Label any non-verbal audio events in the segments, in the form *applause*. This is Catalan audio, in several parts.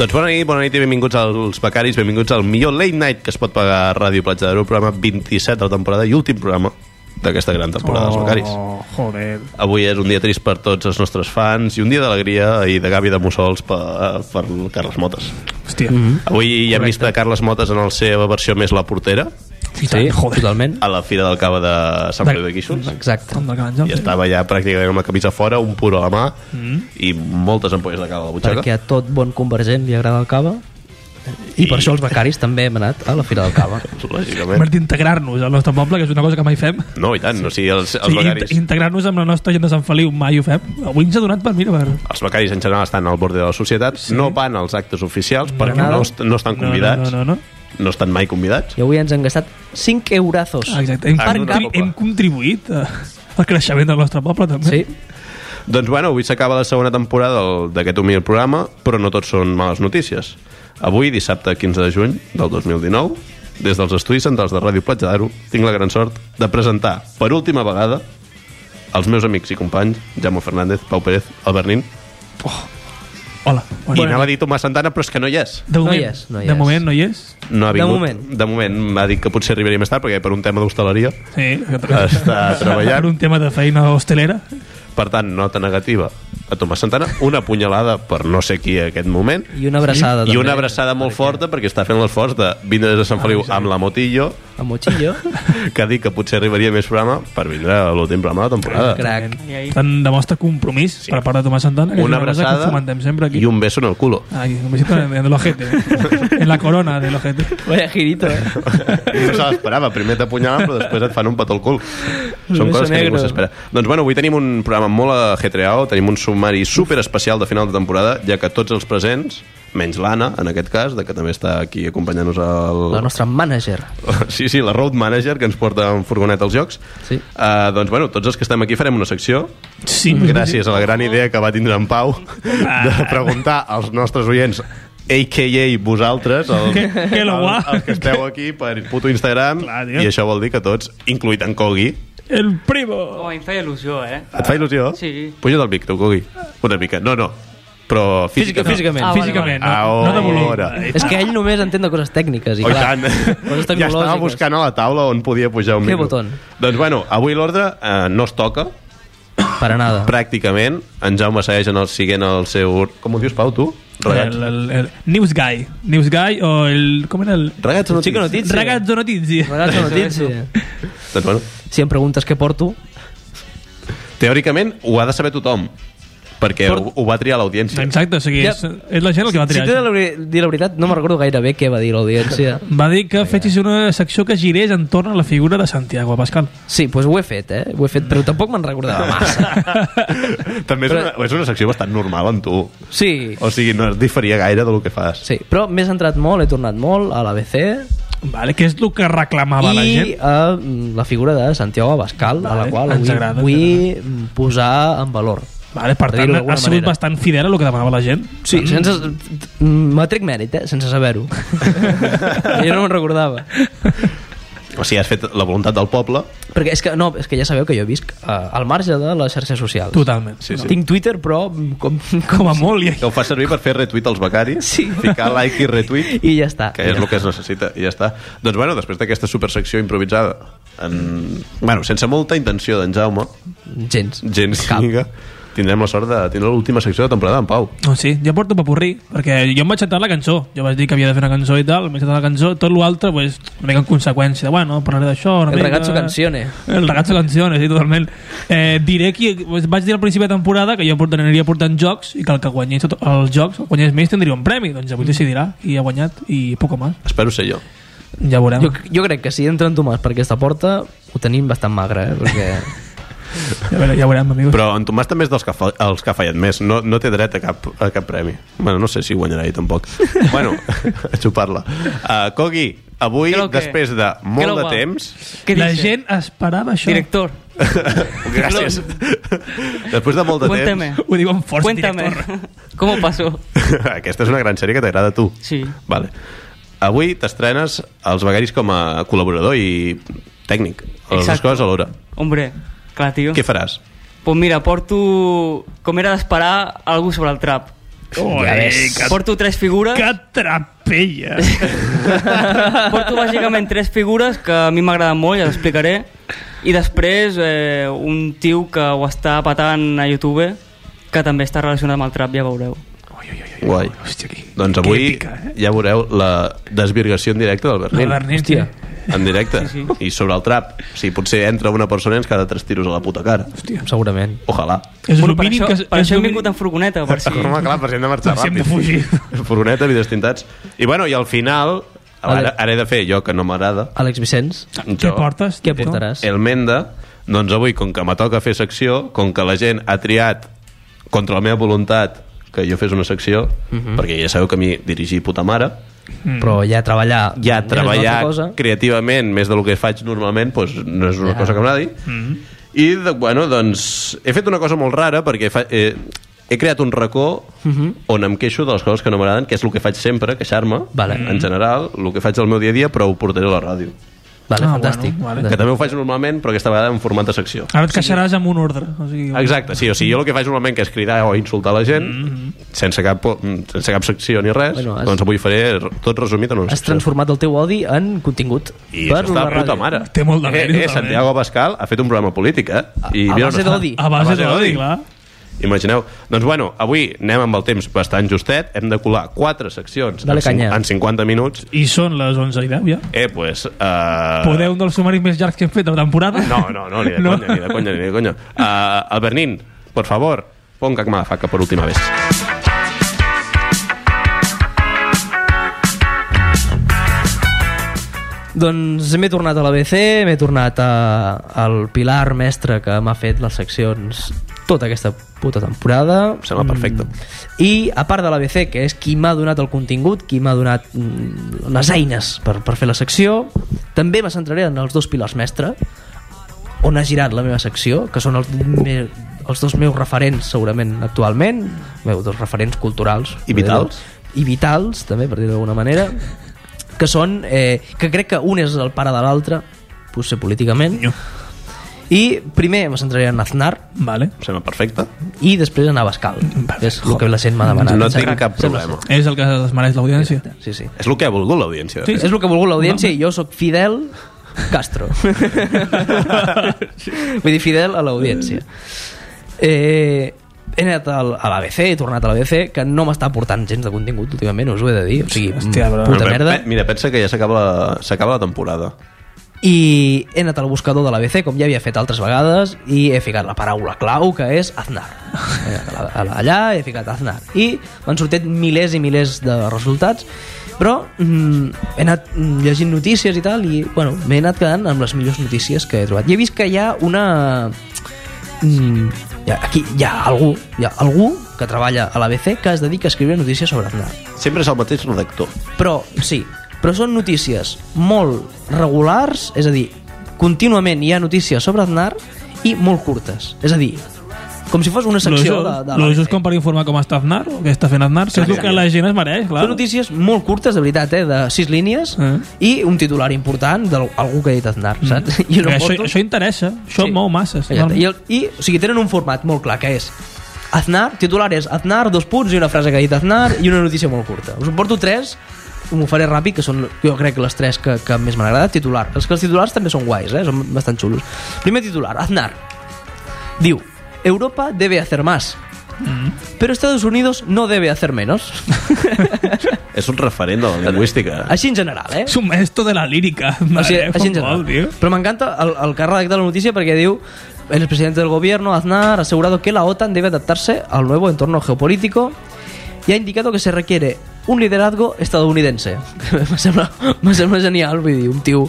Doncs bona nit, bona nit i benvinguts als becaris, benvinguts al millor late night que es pot pagar a Ràdio Platja d'Aro, programa 27 de la temporada i últim programa d'aquesta gran temporada dels becaris. Oh, joder. Avui és un dia trist per tots els nostres fans i un dia d'alegria i de Gavi de Mussols per, per Carles Motes. Hòstia. Avui ja hem vist a Carles Motes en la seva versió més la portera I tant, joder. totalment. a la Fira del Cava de Sant Feliu de Guíxols Exacte. I sí. estava ja pràcticament amb la camisa fora, un puro a la mà i moltes ampolles de cava a la butxaca. Perquè a tot bon convergent li agrada el cava. I, per això els becaris també hem anat a la Fira del Cava. *laughs* Lògicament. Hem d'integrar-nos al nostre poble, que és una cosa que mai fem. No, i tant, o sigui, els, els Sí, becaris... int- Integrar-nos amb la nostra gent de Sant Feliu mai ho fem. Avui ens ha donat per, mira, per... els becaris en general estan al borde de la societat, sí. no van als actes oficials perquè nada. no, est no estan No, convidats, No, no, no. no, no estan mai convidats. I avui ens han gastat 5 eurazos. Ah, Exacte. Hem, Ah, no, contri no. hem contribuït eh, al creixement del nostre poble, també. Sí. Doncs bueno, avui s'acaba la segona temporada d'aquest humil programa, però no tots són males notícies. Avui, dissabte 15 de juny del 2019, des dels estudis centrals de Ràdio Platja d'Aro, tinc la gran sort de presentar per última vegada els meus amics i companys, Jaume Fernández, Pau Pérez, Albert Nin, Hola. i Bona anava a dir Tomàs Santana, però és que no hi és. De No moment, hi és, no hi de és. moment no hi és. No ha De vingut. moment. De moment m'ha dit que potser arribaria més tard, perquè per un tema d'hostaleria Sí. està treballant. Per un tema de feina hostelera. Per tant, nota negativa a Tomàs Santana, una punyalada per no sé qui en aquest moment, I una abraçada, i també. una abraçada molt forta perquè està fent l'esforç de vindre des de Sant Feliu amb la motillo, A Mochillo. *laughs* que ha dit que potser arribaria més programa per vindre a l'últim programa de la temporada. Crac. Tant demostra compromís Sí. per part de Tomàs Santana, que Una una que abraçada fomentem sempre aquí. i un beso en el culo. Ay, un besito en el ojete. *laughs* en la corona del ojete. Vaya girito, eh? No se l'esperava, primer t'apunyalen però després et fan un petó al cul. Són coses que ningú s'espera. Doncs bueno, avui tenim un programa molt ajetreado, tenim un sumari super especial de final de temporada, ja que tots els presents, menys l'Anna, en aquest cas, de que també està aquí acompanyant-nos al... La nostra manager. *laughs* Sí, sí, la road manager que ens porta en furgonet als jocs. Sí. Uh, doncs, bueno, tots els que estem aquí farem una secció Sí. gràcies a la gran idea que va tindre en Pau de preguntar als nostres oients a.k.a. vosaltres, el, Que- que lo el, els que esteu aquí per puto Instagram, Clar, tio. i això vol dir que tots, incluït en Cogui, El primo. Oh, em feia il·lusió, eh? et fa il·lusió? Sí. Puja't al mic, tu, Cogui. Una mica. No, no. Però Física, físicament. físicament. Ah, vale, Físicament, vale. no, no de volum. Ahora. És que ell només entén de coses tècniques. I, Oh, i clar, tant. coses Ja estava tecnològiques. buscant a la taula on podia pujar un Què micro. botón? Doncs bueno, avui l'ordre eh, no es toca, Para nada. pràcticament. En Jaume segueix en el siguent el seu... Com ho dius, Pau, tu? Regats. El, el, el News Guy. News Guy o el... Com era el... Regats o notícies? Chico. Ragazzo Notizie. Ragazzo notícia. Doncs bueno, Si em preguntes què porto, teòricament ho ha de saber tothom, perquè Però- ho, ho va triar l'audiència. Exacte, o sigui, Ja. és, és la gent el que va si triar. t'he de la dir la veritat, no me'n recordo gaire bé què va dir l'audiència. *laughs* Va dir que fessis una secció que girés entorn a la figura de Santiago Pascal. Sí, doncs ho he fet, eh? Ho he fet, però tampoc me'n recordava massa. *laughs* També és, Però- una, és una secció bastant normal en tu. Sí, O sigui, no es diferia gaire del que fas. sí, però m'he centrat molt, he tornat molt a l'ABC Vale, que és el que reclamava la i gent. a mm, la figura de Santiago Abascal, a Vale, la qual avui agrada, vull posar en valor. Vale, per tant, ha sigut manera. bastant fidel a el que demanava la gent. Sí, sense... mm, M'atrec mèrit, eh? Sense saber-ho. *laughs* jo no me'n recordava. O sigui, has fet la voluntat del poble. Perquè és que, no, és que ja sabeu que jo visc uh, al marge de les xarxes socials. Totalment. Sí, sí. Tinc Twitter, però mm, com, Com a molt. I... Que ho fa servir per fer retweet als becaris, Sí. ficar like i retweet, I ja està. que és el que es necessita, i ja està. Doncs bueno, després d'aquesta supersecció improvisada, en... bueno, sense molta intenció d'en Jaume, Gens. gens Cap. lliga, tindrem la sort de tindre l'última secció de temporada en Pau. No, sí, jo porto papurrí, perquè jo em vaig sentar la cançó. Jo vaig dir que havia de fer una cançó i tal, em vaig sentar la cançó, tot l'altre, pues, una mica en conseqüència. de, Bueno, parlaré d'això, El mica... ragazzo canzone. El ragazzo canzone, sí, totalment. Eh, diré que pues, vaig dir al principi de temporada que jo portaria, aniria portant jocs i que el que guanyés tot, els jocs, el guanyés més, tindria un premi. Doncs avui decidirà qui ha guanyat i poc més. Espero ser jo. Ja veurem. Jo, jo crec que si entra en Tomàs per aquesta porta ho tenim bastant magre, eh? Perquè... *laughs* Ja, veurem, ja veurem, amigos. Però en Tomàs també és dels que, fa, els que ha fallat més. No, no té dret a cap, a cap premi. Bueno, no sé si guanyarà ell tampoc. *laughs* bueno, *laughs* a xupar-la. Uh, Cogui, avui, ¿Qué lo que? després de ¿Qué molt lo de va? temps... ¿Qué la dice? gent esperava això. Director, *laughs* Gràcies. després de molt de cuéntame. Ho diu amb força, Cuéntame. director. ¿Cómo pasó? temps... Aquesta és una gran sèrie que t'agrada a tu. Sí. Vale. Avui t'estrenes als Becaris com a col·laborador i tècnic. Les dues Exacto. coses alhora. Hombre, clar, tio. Què faràs? Pues mira, porto, com era d'esperar, algú sobre el trap. Ui, Ja ves. que, Porto tres figures. que trapella. *laughs* Porto bàsicament tres figures que a mi m'agraden molt, ja l'explicaré. I després eh, un tio que ho està patant a YouTube que també està relacionat amb el trap, ja veureu. Guai. Hòstia, que, Doncs que avui èpica, eh? ja veureu la desvirgació en directe del Berlín. El Berlín, Hòstia. sí. En directe. Sí, I sobre el trap. O sigui, potser entra una persona i ens cada tres tiros a la puta cara. Segurament. Ojalà. És Bueno, per això, que... per això hem vingut en furgoneta, per *laughs* si... Home, clar, per si hem de marxar Per si hem de ràpid. fugir. *laughs* Furgoneta, vides tintats. I bueno, i al final, ara, ara he de fer jo, que no m'agrada, Àlex Vicenç, Què portes? què portaràs? el Menda, doncs avui, com que me toca fer secció, com que la gent ha triat contra la meva voluntat que jo fes una secció, perquè ja sabeu que a mi dirigir puta mare, Però ja treballar... ja treballar cosa. creativament més del que faig normalment doncs no és una Ja. cosa que m'agradi i de, bueno, doncs he fet una cosa molt rara perquè fa, eh, he creat un racó on em queixo de les coses que no m'agraden que és el que faig sempre, queixar-me Vale. en general, el que faig al meu dia a dia però ho portaré a la ràdio Vale, Ah, fantàstic. bueno, vale. que també ho faig normalment però aquesta vegada en format de secció Ara et queixaràs amb un ordre. O sigui, Exacte, sí, o sigui, jo el que faig normalment que és cridar o insultar la gent sense, cap, sense cap secció ni res Bueno, has- doncs avui faré tot resumit en una Has secció transformat el teu odi en contingut. i això està de puta mare. Té molt de eh, mèrit, eh, totalment. Santiago Pascal ha fet un programa polític, eh? A- a mira on base d'odi. A base d'odi, clar. Imagineu. Doncs bueno, avui anem amb el temps bastant justet. Hem de colar quatre seccions Dale en, canya. en 50 minuts. I són les 11 i 10, ja. Eh, pues... Uh... Podeu un dels sumaris més llargs que hem fet de la temporada? No, no, no, ni de *laughs* No. conya, ni de conya, ni de conya. Uh, Albernín, por favor, pon Cac Malafaca por última vez. Doncs m'he tornat a l'ABC, m'he tornat a, al pilar mestre que m'ha fet les seccions tota aquesta puta temporada. Em sembla perfecte. Mm. I a part de l'ABC, que és qui m'ha donat el contingut, qui m'ha donat mm, les eines per, per fer la secció, també me centraré en els dos pilars mestre, on ha girat la meva secció, que són els, me, els dos meus referents segurament actualment, meus dos referents culturals. I vitals. I vitals, també, per dir-ho d'alguna manera, que són, eh, que crec que un és el pare de l'altre, potser políticament, Nyo. I primer me centraré en Aznar, Vale. Em sembla perfecte. i després en Abascal, que és el que la gent m'ha demanat. No tinc cap problema. És el que es mereix l'audiència. Sí, sí. És el que ha volgut l'audiència. Sí, És el que ha volgut l'audiència i jo sóc Fidel Castro. *laughs* Vull dir, Fidel a l'audiència. Eh, he anat al, a l'ABC, he tornat a l'ABC, que no m'està aportant gens de contingut últimament, us ho he de dir. O sigui, Hòstia, puta Però, merda. Mira, pensa que ja s'acaba la, la temporada. I he anat al buscador de l'ABC, com ja havia fet altres vegades, i he ficat la paraula clau, que és Aznar. Allà he ficat Aznar. I m'han sortit milers i milers de resultats, però mm, he anat mm, llegint notícies i tal, i bueno, m'he anat quedant amb les millors notícies que he trobat. I he vist que hi ha una... Mm, hi ha, aquí hi ha algú, hi ha algú que treballa a l'ABC que es dedica a escriure notícies sobre Aznar. Sempre és el mateix redactor. Però, sí, però són notícies molt regulars, és a dir, contínuament hi ha notícies sobre Aznar i molt curtes. És a dir, com si fos una Lo secció just, de, de lo just com per informar com està Aznar, o què està fent Aznar, que és el que la gent es mereix, clar. Són notícies molt curtes, de veritat, eh, de sis línies Eh. i un titular important d'algú que ha dit Aznar, saps? *laughs* I no això, això interessa, això Sí. mou masses. Exacte. I, el, I, o sigui, tenen un format molt clar, que és Aznar, titular és Aznar, dos punts i una frase que ha dit Aznar i una notícia molt curta. Us en porto tres, m'ho faré ràpid, que són, jo crec que les tres que, que més m'han agradat. Titular. Els que els titulars també són guais, eh? són bastant xulos. Primer titular, Aznar. Diu, Europa debe hacer más, pero Estados Unidos no debe hacer menos. *laughs* És un referent de la lingüística. Així en general, eh? És un maestro de la lírica. O sigui, Mare, així en general. tio. Però m'encanta el, el que ha redactat la notícia perquè diu el presidente del gobierno, Aznar, ha asegurado que la OTAN debe adaptarse al nuevo entorno geopolítico y ha indicado que se requiere un liderazgo estadounidense. *laughs* me, sembla, me sembla genial, vull dir, un tio,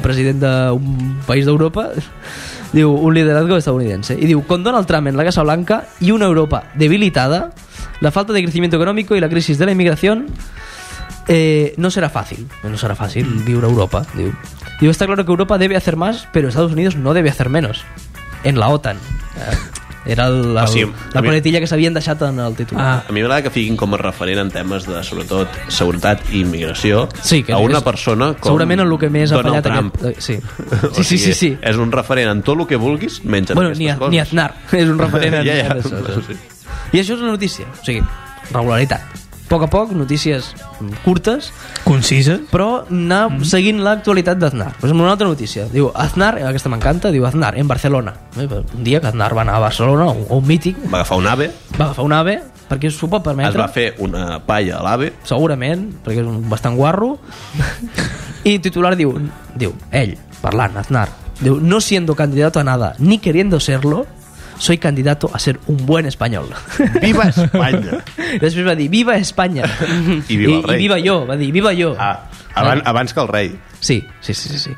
president d'un país d'Europa, diu un liderazgo estadounidense. Y diu, con Donald Trump en la Casa Blanca y una Europa debilitada, la falta de crecimiento económico y la crisis de la inmigración eh, no será fácil. No será fácil vivir Europa. Diu. Diu, está claro que Europa debe hacer más, pero Estados Unidos no debe hacer menos. En la OTAN. *laughs* Era el, el, O sigui, la a mi- paletilla que s'havien deixat en el titular. Ah. A mi m'agrada que fiquin com a referent en temes de, sobretot, seguretat i immigració Sí, que a una és- persona com segurament en el que més ha Donald fallat Trump. aquest... eh, Sí. *laughs* O Sí, sí, sí, sí. És un referent en tot el que vulguis, menys en Bueno, aquestes ni, a, coses. ni Aznar *laughs* és un referent en, *laughs* ja, ja, això. sí. I això és la notícia. O sigui, regularitat. A poc a poc, notícies curtes, Concisa. però anar mm. seguint l'actualitat d'Aznar. Per exemple, una altra notícia. Diu, Aznar, aquesta m'encanta, diu Aznar, en Barcelona. Eh, Un dia que Aznar va anar a Barcelona, a un, a un míting, Va agafar un ave, va agafar un ave, perquè s'ho pot permetre. es va fer una palla a l'ave, segurament, perquè és un bastant guarro i titular diu, diu ell, parlant, Aznar diu, no siendo candidato a nada ni queriendo serlo soy candidato a ser un buen español Viva *laughs* Espanya! després va dir, viva Espanya I viva el I, rei. i viva jo, va dir, viva jo Ah, abans, abans que el rei. Sí, sí, sí, sí, sí.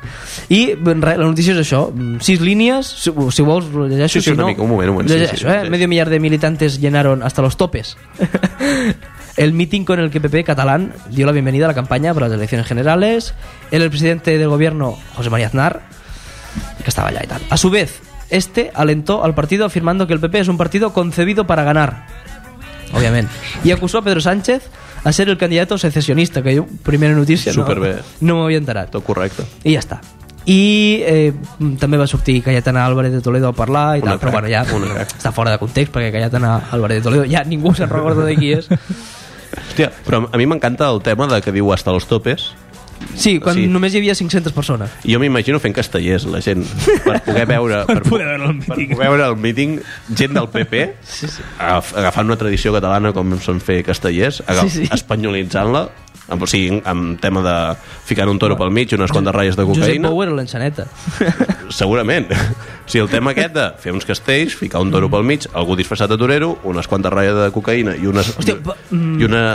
I res, la notícia és això, mm, sis línies, si, si vols ho llegeixo, Sí, sí, si una no, mica, un moment, un moment, llegeixo, sí, eh? sí. Medio millar de militantes llenaron hasta los topes. *laughs* El meeting con el que PP catalán dio la bienvenida a la campaña para las elecciones generales. Él, el presidente del gobierno, José María Aznar, que estaba allá y tal. A su vez, este alentó al partido afirmando que el PP es un partido concebido para ganar. Obviamente. Y acusó a Pedro Sánchez a ser el candidato secesionista, que yo, primera notícia, no, Superbé. no m'havia enterat. Tot correcte. I ja està. I eh, també va sortir Cayetana Álvarez de Toledo a parlar i tal, però bueno, ja està fora de context perquè Cayetana Álvarez de Toledo ja ningú se'n recorda de qui és. Hòstia, però a mi m'encanta el tema de que diu hasta los topes. Sí, quan Sí. només hi havia 500 persones. Jo m'imagino fent castellers, la gent, per poder veure... *laughs* Per poder veure el per míting. poder veure el míting, gent del PP, *laughs* agaf- agafant una tradició catalana com són fer castellers, agaf, Sí, sí. espanyolitzant-la, amb, o sigui, amb tema de ficar un toro pel mig, unes quantes ratlles de Josep cocaïna, Bou era l'enxaneta. *laughs* segurament. O sigui, el tema aquest de fer uns castells, ficar un toro pel mig, algú disfressat de torero, unes quantes ratlles de cocaïna i, unes, Hòstia, mm. i una...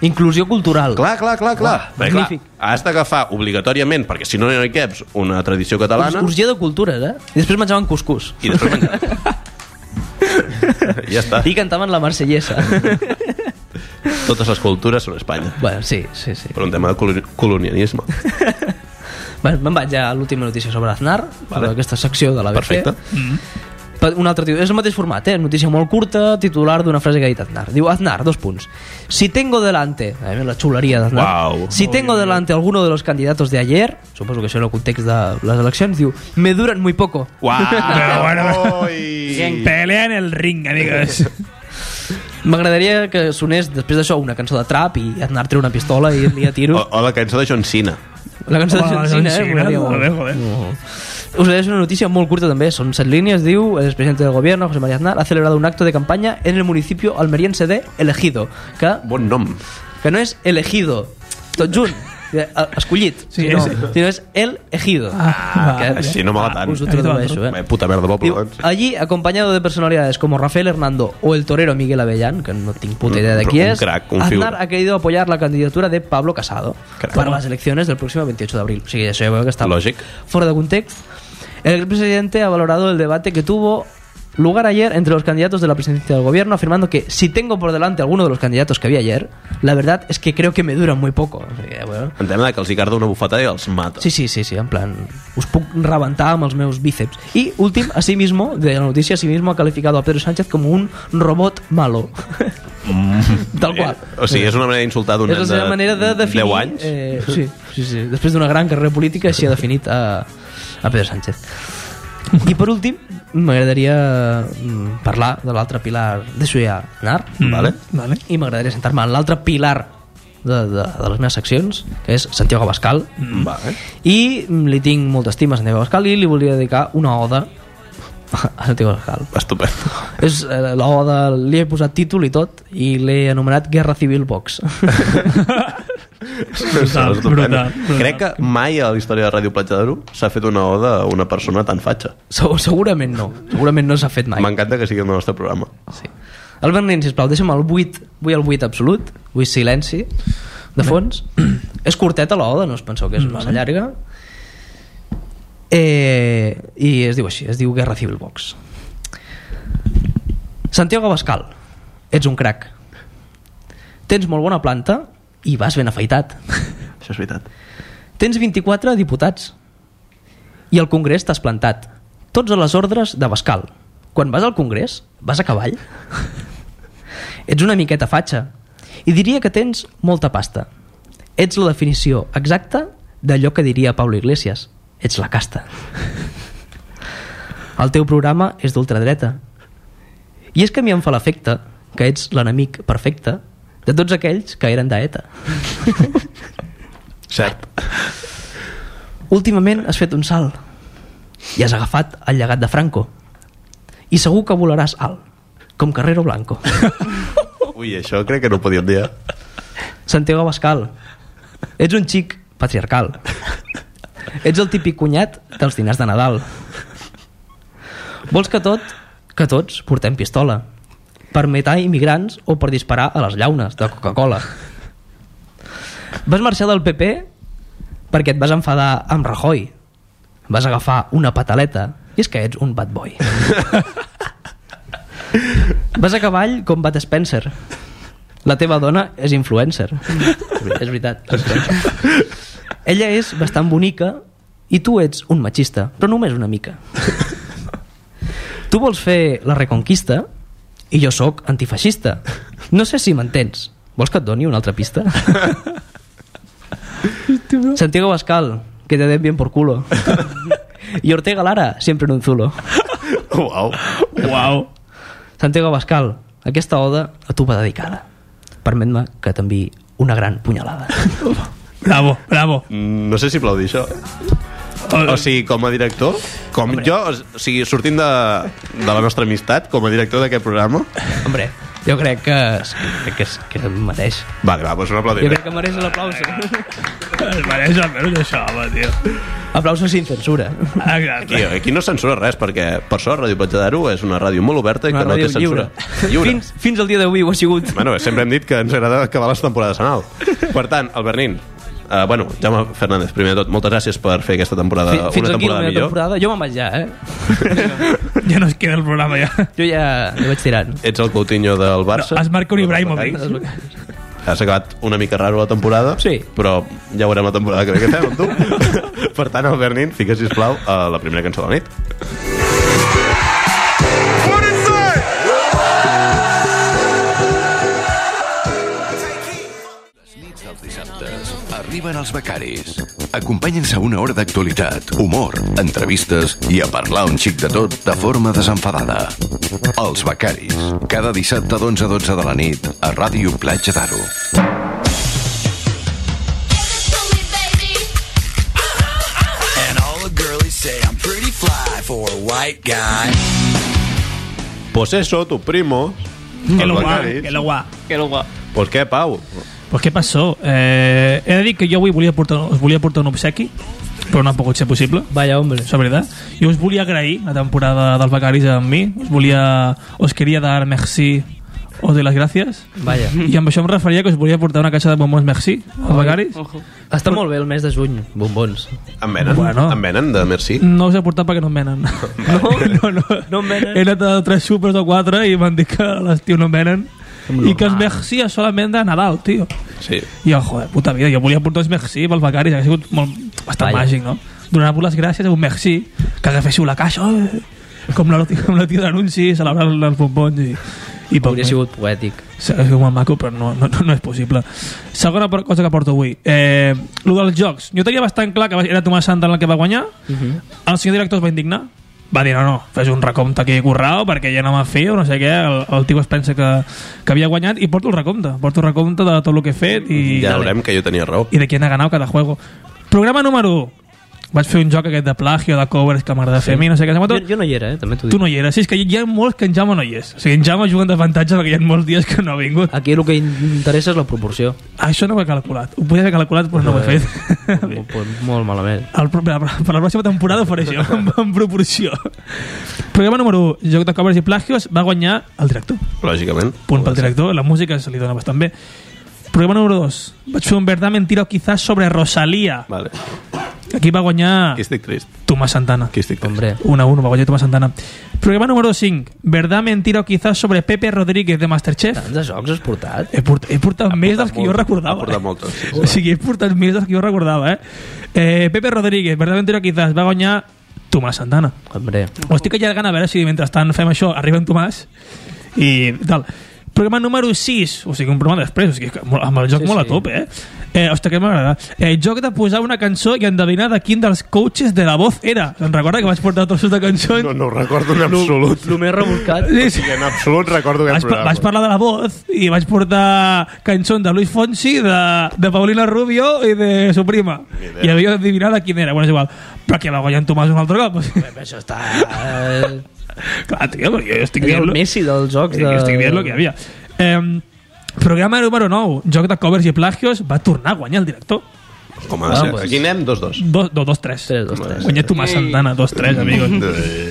Inclusió cultural. Clar, clar, clar, clar. Uah, Perquè, clar has d'agafar obligatoriament, perquè si no no hi caps, una tradició catalana Exkursió de cultures, eh? I després menjaven cuscús. i després menjar. *laughs* ja està. I cantaven la marsellesa. *laughs* Totes les cultures són Espanya. bueno, sí, sí, sí. Per un tema de coloni- colonialisme. *laughs* Bueno, me'n vaig ja a l'última notícia sobre Aznar, Vale. vale. aquesta secció de la BC. Perfecte. Pa- Un altre títol. És el mateix format, eh? Notícia molt curta, titular d'una frase que ha dit Aznar. Diu Aznar, dos punts. Si tengo delante... A veure, la xuleria d'Aznar. Uau. Si tengo delante alguno de los candidatos de ayer, suposo que això en el context de les eleccions, diu, me duran muy poco. Uau! Però bueno. Pelea en el ring, amigues. *laughs* M'agradaria que sonés després d'això una cançó de trap i Aznar treu una pistola i li a tiro. O, o la cançó de John Cena. La cançó de Oh, John Cena, John eh? Cena, joder, joder. Us llegeixo una notícia molt curta també, son set líneas, diu el expresidente del gobierno, José María Aznar, ha celebrado un acto de campaña en el municipio almeriense de Elegido, que, Bon nom. que no és elegido, tot junt, escollit, Sí, sinó, sí. sinó és el ejido. Ah, que, Així no m'agrada tant. Us ho tradueixo, Eh, eh? puta merda poble, Diu, allí, acompañado de personalidades como Rafael Hernando o el torero Miguel Avellán, que no tengo puta idea de quién es, crack, Aznar figura. ha querido apoyar la candidatura de Pablo Casado Crack. para las elecciones del próximo 28 de abril. O sigui, això ja veu que està Lògic. fuera de contexto. El presidente ha valorado el debate que tuvo lugar ayer entre los candidatos de la presidencia del gobierno, afirmando que si tengo por delante alguno de los candidatos que vi ayer, la verdad es que creo que me duran muy poco. O sigui, bueno, En tema de que els hi carda una bufetada i els mata. Sí, sí, sí, sí, en plan, us puc rebentar amb els meus bíceps. Y últim, así mismo, de la noticia, así mismo ha calificado a Pedro Sánchez como un robot malo. Tal qual. Eh, o sigui, és una manera d'insultar d'un nen de manera de definir... 10 anys. Eh, sí, sí, sí. Després d'una gran carrera política, així ha definit a, a Pedro Sánchez. I per últim, m'agradaria mm, parlar de l'altre pilar de Suya Nar, Vale. Vale. i m'agradaria sentar-me en l'altre pilar de, de, de les meves seccions, que és Santiago Abascal, Vale. i mm, li tinc molta estima a Santiago Abascal i li volia dedicar una oda a Santiago Abascal. Estupendo. És eh, la oda, li he posat títol i tot i l'he anomenat Guerra Civil Vox. *laughs* Brutal, brutal, brutal. Crec que mai a la història de Ràdio Platja d'Aro s'ha fet una oda a una persona tan fatxa. Segur- Segurament no, segurament no s'ha fet mai. M'encanta que sigui el nostre programa. Sí. Albert Nin, sisplau, deixa'm el 8, vull el 8 absolut, vull silenci de fons. és curteta l'oda, no us penseu que és massa llarga. Eh, I es diu així, es diu Guerra Civil Vox. Santiago Abascal, ets un crac. Tens molt bona planta i vas ben afaitat. Això és veritat. Tens 24 diputats i al Congrés t'has plantat. Tots a les ordres d'Abascal. Quan vas al Congrés, vas a cavall. Ets una miqueta fatxa i diria que tens molta pasta. Ets la definició exacta d'allò que diria Pablo Iglesias. Ets la casta. El teu programa és d'ultradreta. I és que a mi em fa l'efecte que ets l'enemic perfecte de tots aquells que eren d'ETA. Cert. Últimament has fet un salt i has agafat el llegat de Franco i segur que volaràs alt, com Carrero Blanco. Ui, això crec que no ho podíem dir. eh? Santiago Abascal, ets un xic patriarcal. Ets el típic cunyat dels dinars de Nadal. Vols que tot, que tots portem pistola per matar immigrants o per disparar a les llaunes de Coca-Cola. Vas marxar del PP perquè et vas enfadar amb Rajoy. Vas agafar una pataleta i és que ets un bad boy. Vas a cavall com Bat Spencer. La teva dona és influencer. és veritat. és influencer. Ella és bastant bonica i tu ets un machista, però només una mica. Tu vols fer la reconquista i jo sóc antifeixista. No sé si m'entens. Vols que et doni una altra pista? *laughs* Santiago Bascal, que te den bien por culo. Y Ortega Lara, siempre en un zulo. Uau. Uau. Santiago Bascal, aquesta oda a tu va dedicada. Permet-me que t'enviï una gran punyalada. Bravo, bravo. Mm, No sé si aplaudir això. O sigui, com a director, com jo, o sigui, sortint de, de la nostra amistat, com a director d'aquest programa... Hombre, jo crec que, crec que, és, que em mereix. Vale, va, doncs un Jo aplaudiment. crec que mereix l'aplauso. Es mereix almenys això, home, tio. Aplauso sin censura. Ah, Aquí, aquí no censura res, perquè per sort Ràdio Platja d'Aro és una ràdio molt oberta i Una que no té censura. lliure. Fins, fins al dia d'avui ho ha sigut. Bueno, sempre hem dit que ens agrada acabar les temporades en alt. Per tant, el Bernin, uh, bueno, Jaume Fernández, primer de tot, moltes gràcies per fer aquesta temporada, Fi- Fins una aquí la temporada meva millor. temporada. Jo me'n vaig ja, eh? *laughs* Ja no es queda el programa, ja. Jo ja, ja vaig tirant. Ets el Coutinho del Barça. No, es marca un Ibrahimovic. Has acabat una mica raro la temporada, Sí. però ja veurem la temporada que ve que fem amb tu. *laughs* per tant, el Bernin, fica, sisplau, a la primera cançó de la nit. Arriben els becaris. Acompanya'ns a una hora d'actualitat, humor, entrevistes i a parlar un xic de tot de forma desenfadada. Els becaris. Cada dissabte d'11 a 12 de la nit a Ràdio Platja d'Aro. Pues eso, tu primo. Que lo guà, becaris. que lo guà. Que lo guà. Pues què, Pau? Pues què passó? Eh, he de dir que jo avui volia portar, us volia portar un obsequi, però no ha pogut ser possible. Vaya, hombre. És la veritat. Jo us volia agrair la temporada dels becaris amb mi. Us volia... Us queria dar merci o de les gràcies. Vaya. I amb això em referia que us volia portar una caixa de bombons merci als becaris. Ojo. Està molt bé el mes de juny, bombons. En venen? Bueno. En venen, de Merci? No us he portat perquè no em venen. No, *laughs* no, no. No em venen? He anat a tres supers o quatre i m'han dit que a l'estiu no em venen. I que els merci és solament de Nadal, tio. Sí. I jo, joder, puta vida, jo volia portar els merci pels becaris, ha sigut molt, bastant Vaja. màgic, no? Donar-vos les gràcies a un merci, que agaféssiu la caixa, eh, com la, com la tia d'anunci, celebrant els bombons i, i poc Hauria més. sigut poètic. És molt maco, però no, no, no és possible. Segona cosa que porto avui. Eh, lo dels jocs. Jo tenia bastant clar que era Tomàs Santa el que va guanyar. Uh -huh. El senyor director es va indignar. Va dir, no, no, fes un recompte aquí currao perquè ja no m'ha fet no sé què. El, el tio es pensa que, que havia guanyat i porto el recompte. Porto el recompte de tot el que he fet i, Ja veurem que jo tenia raó. i de quién ha ganado cada juego. Programa número 1. Vaig fer un joc aquest de plagio, de covers que m'agrada fer a mi, no sé què. Jo, Tot. jo no hi era, eh? també t'ho Tu dic. no hi eres. Sí, és que hi ha molts que en Jaume no hi és. O sigui, en Jaume juga en desavantatge perquè hi ha molts dies que no ha vingut. Aquí el que interessa és la proporció. Això no ho he calculat. Ho podia haver calculat, però no ho he fet. molt, molt malament. *laughs* El, per, per la pròxima temporada ho faré això, en, en proporció. Programa número 1, joc de covers i plagios, va guanyar el director. Lògicament. Punt pel director, la música se li dona bastant bé. Programa número 2, vaig fer un verdad mentira o quizás sobre Rosalía. Vale. Aquí va guanyar Aquí estic trist. Tomàs Santana. Aquí estic trist. Hombre, 1 a 1, va guanyar Tomàs Santana. Programa número 5, verdad mentira o quizás sobre Pepe Rodríguez de Masterchef. tants de jocs has portat? He portat, he portat més dels que jo recordava. Ha portat eh? moltes. Sí, O sigui, he portat més dels que jo recordava, eh? eh Pepe Rodríguez, verdad mentira o quizás, va guanyar Tomàs Santana. Hombre, Ho estic allargant a veure si mentrestant fem això arriba en Tomàs i tal. Programa número 6, o sigui, un programa després, o sigui, que molt- amb el joc Sí, molt sí. a tope, eh? eh hòstia, que m'agrada. Eh, joc de posar una cançó i endevinar de quin dels coaches de la voz era. Se'n recorda que vaig portar trossos de cançons? No, no recordo en absolut. El més rebuscat. Sí, sí. En absolut recordo Vaig, aquest pa- programa. vaig parlar de la voz i vaig portar cançons de Luis Fonsi, de, de Paulina Rubio i de su prima. I havia d'adivinar de quin era. Bueno, és igual. Però que va guanyar en Tomàs un altre cop. Sigui, Això està... Eh, Clar, tio, jo estic dient... el Messi dels jocs de... de... estic dient el que hi havia. Eh, programa número 9, joc de covers i plagios, va tornar a guanyar el director. Com ha de Ah, ser? pues- Aquí anem 2-2. Dos, dos, dos, tres. 3, 2, 3. Guanyat Tomàs Santana, dos, tres, amigos. *laughs*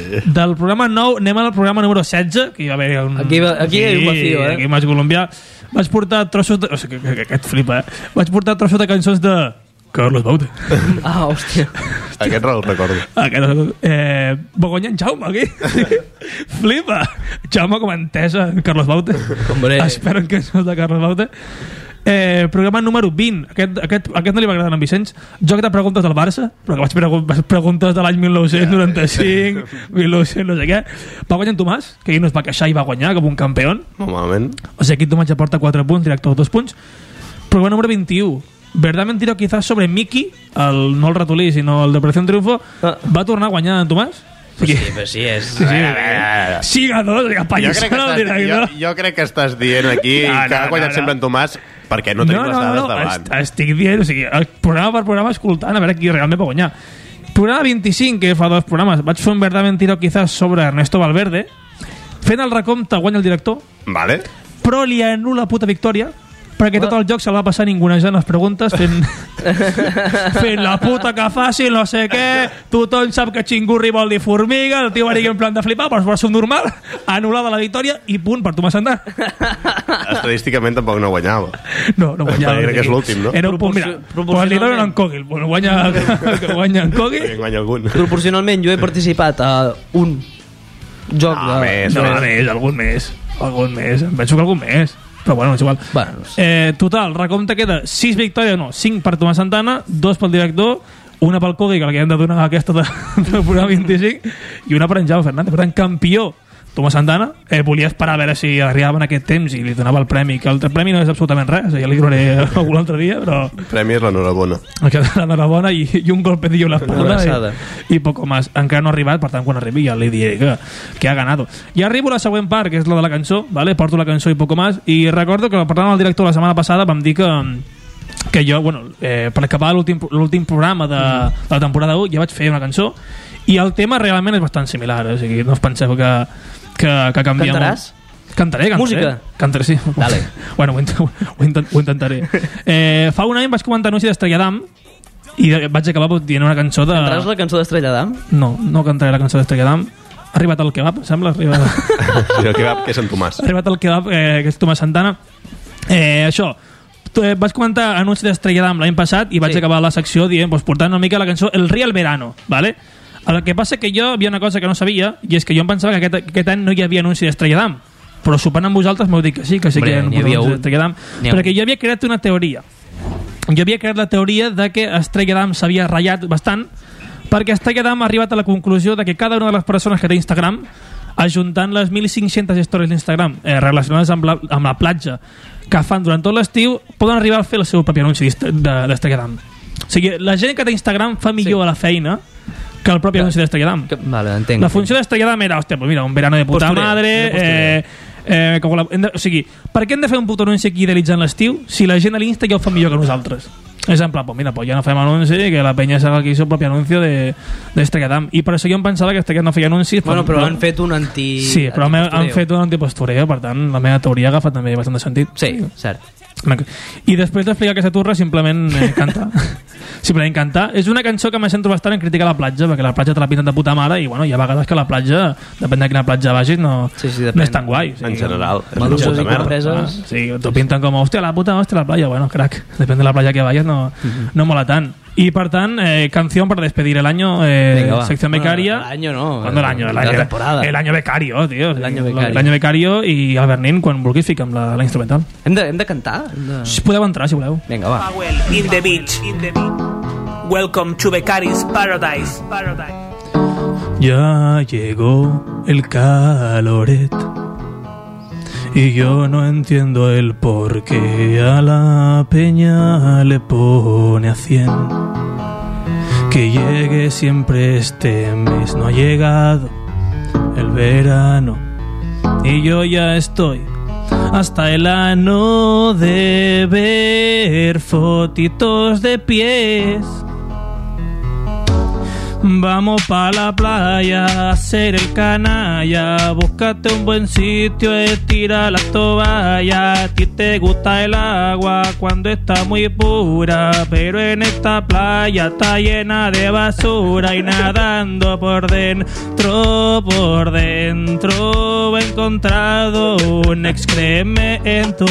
Eh, Del programa 9 anem al programa número 16, que hi va haver un... Aquí va- aquí hi ha un vacío, eh? Aquí vaig colombià. Vaig portar trossos de... O sigui, que, que, que aquest flipa, eh? Vaig portar trossos de cançons de Carlos Baute. *laughs* Ah, hòstia. Aquest el recordo. Que no, eh, va guanyar en Jaume, aquí. *laughs* flipa. Jaume com a entesa, Carlos Baute. Hombre. Espero que no de Carlos Baute. Eh, programa número 20 aquest, aquest, aquest no li va agradar a en Vicenç joc de preguntes del Barça però que vaig pregun vaig preguntes de l'any 1995 1900 *laughs* no sé què va guanyar en Tomàs que ell no es va queixar i va guanyar com un campió Normalment. o sigui, aquí Tomàs ja porta 4 punts, director 2 punts. Programa número 21. Verdad mentira quizás sobre Mickey, el, no el ratolí, sinó el de Operación Triunfo, Ah. va tornar a guanyar en Tomàs? Sigui, Sí, però sí, és... sí, sí, sí, ganó, o sigui, Jo crec, que estàs, director. jo, jo crec que estàs dient aquí No, que no, ha guanyat no, sempre no. en Tomàs perquè no tenim les dades davant. est- estic dient, o sigui, el programa per programa escoltant a veure qui realment va guanyar. Programa 25, que fa dos programes, vaig fer un verdad mentira quizás sobre Ernesto Valverde, fent el recompte guanya el director, Vale. però li anul·la la puta victòria perquè tot el joc se'l va passar ningunejant les preguntes fent, *laughs* fent la puta que fàcil, no sé què. Tothom sap que xingurri vol dir formiga el tio va dir en plan de flipar però és un normal, anul·lada la victòria i punt per Tomàs Santà *laughs* Estadísticament tampoc no guanyava. no, no guanyava. Crec que és l'últim, no? era un punt, mira, pues li donen en Cogil bueno, guanya, *laughs* que guanya en Que Cogil guanya algun. Proporcionalment jo he participat a un joc Ah, de... més, no, més, algun més algun més, em penso que algun més però bueno, és igual Bueno, no sé. Eh, total, recompte queda 6 victòries, no, 5 per Tomàs Santana, 2 pel director, una pel Cogui, que la que hem de donar aquesta de, *laughs* del programa 25, i una per en Jaume Fernández. Per tant, campió Tomàs Santana. Eh, volia esperar a veure si arribava en aquest temps i li donava el premi, que el premi no és absolutament res, ja li donaré *laughs* algun altre dia, però Premi és l'enhorabona. l'enhorabona i, i un golpecillo en la Una espalda abraçada. i, i poco más. Encara no ha arribat, per tant, quan arribi ja li diré que, que ha ganado. I arribo a la següent part, que és la de la cançó, ¿vale? porto la cançó i poco más, i recordo que parlant amb el director la setmana passada vam dir que que jo, bueno, eh, per acabar l'últim l'últim programa de, de la temporada 1 ja vaig fer una cançó i el tema realment és bastant similar, o sigui, no us penseu que, que, que canvia Cantaràs? molt. Cantaré, cantaré. Música? Cantaré, sí. Dale. *laughs* Bueno, ho, int ho, intent ho intentaré. Eh, fa un any vaig comentar anunci d'Estrella d'Am i de- vaig acabar dient una cançó de... Cantaràs la cançó d'Estrella d'Am? No, no cantaré la cançó d'Estrella d'Am. Ha arribat el kebab, sembla? Ha arribat, *laughs* Sí, el kebab, que és en Tomàs. ha arribat el kebab, eh, que és Tomàs Santana. Eh, això, eh, vaig comentar anunci d'Estrella d'Am l'any passat i vaig Sí. acabar la secció dient, pues, portant una mica la cançó El Real Verano, ¿vale? El que passa que jo hi havia una cosa que no sabia i és que jo em pensava que aquest, aquest any no hi havia anunci d'Estrella d'Am. Però sopant amb vosaltres m'heu dit que sí, que sí Hombre, que hi havia anunci un. d'Estrella d'Am. Perquè jo havia creat una teoria. Jo havia creat la teoria de que Estrella d'Am s'havia ratllat bastant perquè Estrella d'Am ha arribat a la conclusió de que cada una de les persones que té Instagram ajuntant les 1.500 històries d'Instagram eh, relacionades amb la, amb la platja que fan durant tot l'estiu poden arribar a fer el seu propi anunci d'Estrella d'Am. O sigui, la gent que té Instagram fa millor Sí. a la feina que el propi anunci d'Estrella d'Am Vale, entenc. la funció d'Estrella d'Am era, hòstia, pues mira, un verano de puta Postureo, madre... Eh, eh, la, de, o sigui, per què hem de fer un puto anunci aquí idealitzant l'estiu si la gent a l'Insta ja ho fa millor que nosaltres? És en plan, pues mira, pues ja no fem anunci, que la penya s'haga aquí el seu propi anuncio de, d'Estrella d'Am. I per això jo em pensava que Estrella no feia anuncis. Bueno, però han fet un anti... Sí, però han, han fet un antipostureo, per tant, la meva teoria agafa també bastant de sentit. Sí, cert. I després d'explicar aquesta turra, simplement eh, cantar. *laughs* simplement cantar. És una cançó que me sento bastant en crítica a la platja, perquè la platja te la pinten de puta mare i bueno, hi ha vegades que la platja, depèn de quina platja vagis, no, Sí, sí, no és tan guai. En general. és una puta merda. compreses. Ah, sí, t'ho pinten com, hòstia, la puta, hòstia, la playa. Bueno, crac, depèn de la playa que vayas, no, no mola tant. Y per tant, eh, canción para despedir el año, eh, Venga, sección Bueno, becaria. el año no, ¿Cuándo el año? El la año, temporada. El año becario, tío. El año becario. El año becario i el Bernin, quan vulguis, la, la instrumental. Hem de, hem de cantar? Hem de... Si podeu entrar, si voleu. Vinga, va. Powell in the beach. In the beach. Welcome to Becari's Paradise. Paradise. Ya llegó el caloret Y yo no entiendo el por qué a la peña le pone a 100. Que llegue siempre este mes, no ha llegado el verano. Y yo ya estoy hasta el ano de ver fotitos de pies. Vamos pa' la playa hacer el canalla. Búscate un buen sitio, estira la toalla. A ti te gusta el agua cuando está muy pura. Pero en esta playa está llena de basura. Y nadando por dentro, por dentro, he encontrado un excremento.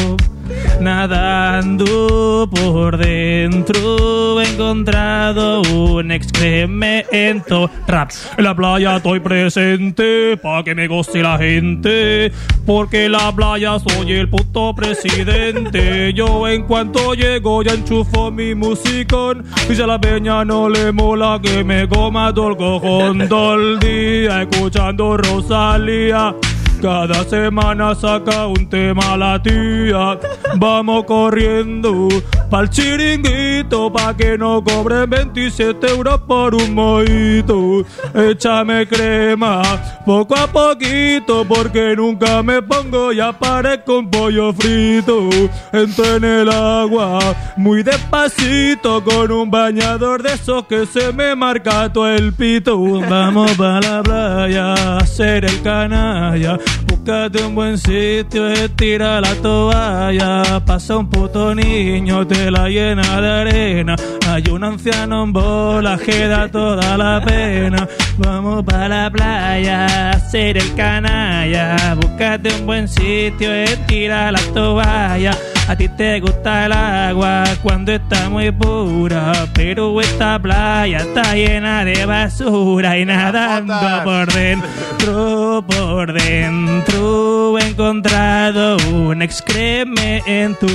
Nadando por dentro he encontrado un excremento. Rap, en la playa estoy presente Pa' que me goce la gente Porque en la playa soy el puto presidente. Yo en cuanto llego ya enchufo mi musicón. Y si a la peña no le mola que me coma todo el cojón Todo el día escuchando Rosalía cada semana saca un tema la tía. Vamos corriendo pa'l chiringuito pa' que no cobren 27 euros por un mojito. Échame crema poco a poquito porque nunca me pongo y aparezco un pollo frito. Entro en el agua muy despacito con un bañador de esos que se me marca todo el pito. Vamos pa' la playa a hacer el canalla. Búscate un buen sitio, estira la toalla. Pasa un puto niño, te la llena de arena. Hay un anciano en bola que da toda la pena. Vamos para la playa a hacer el canalla. Búscate un buen sitio, estira la toalla. A ti te gusta el agua cuando está muy pura, pero esta playa está llena de basura y nadando por dentro, por dentro he encontrado un excremento.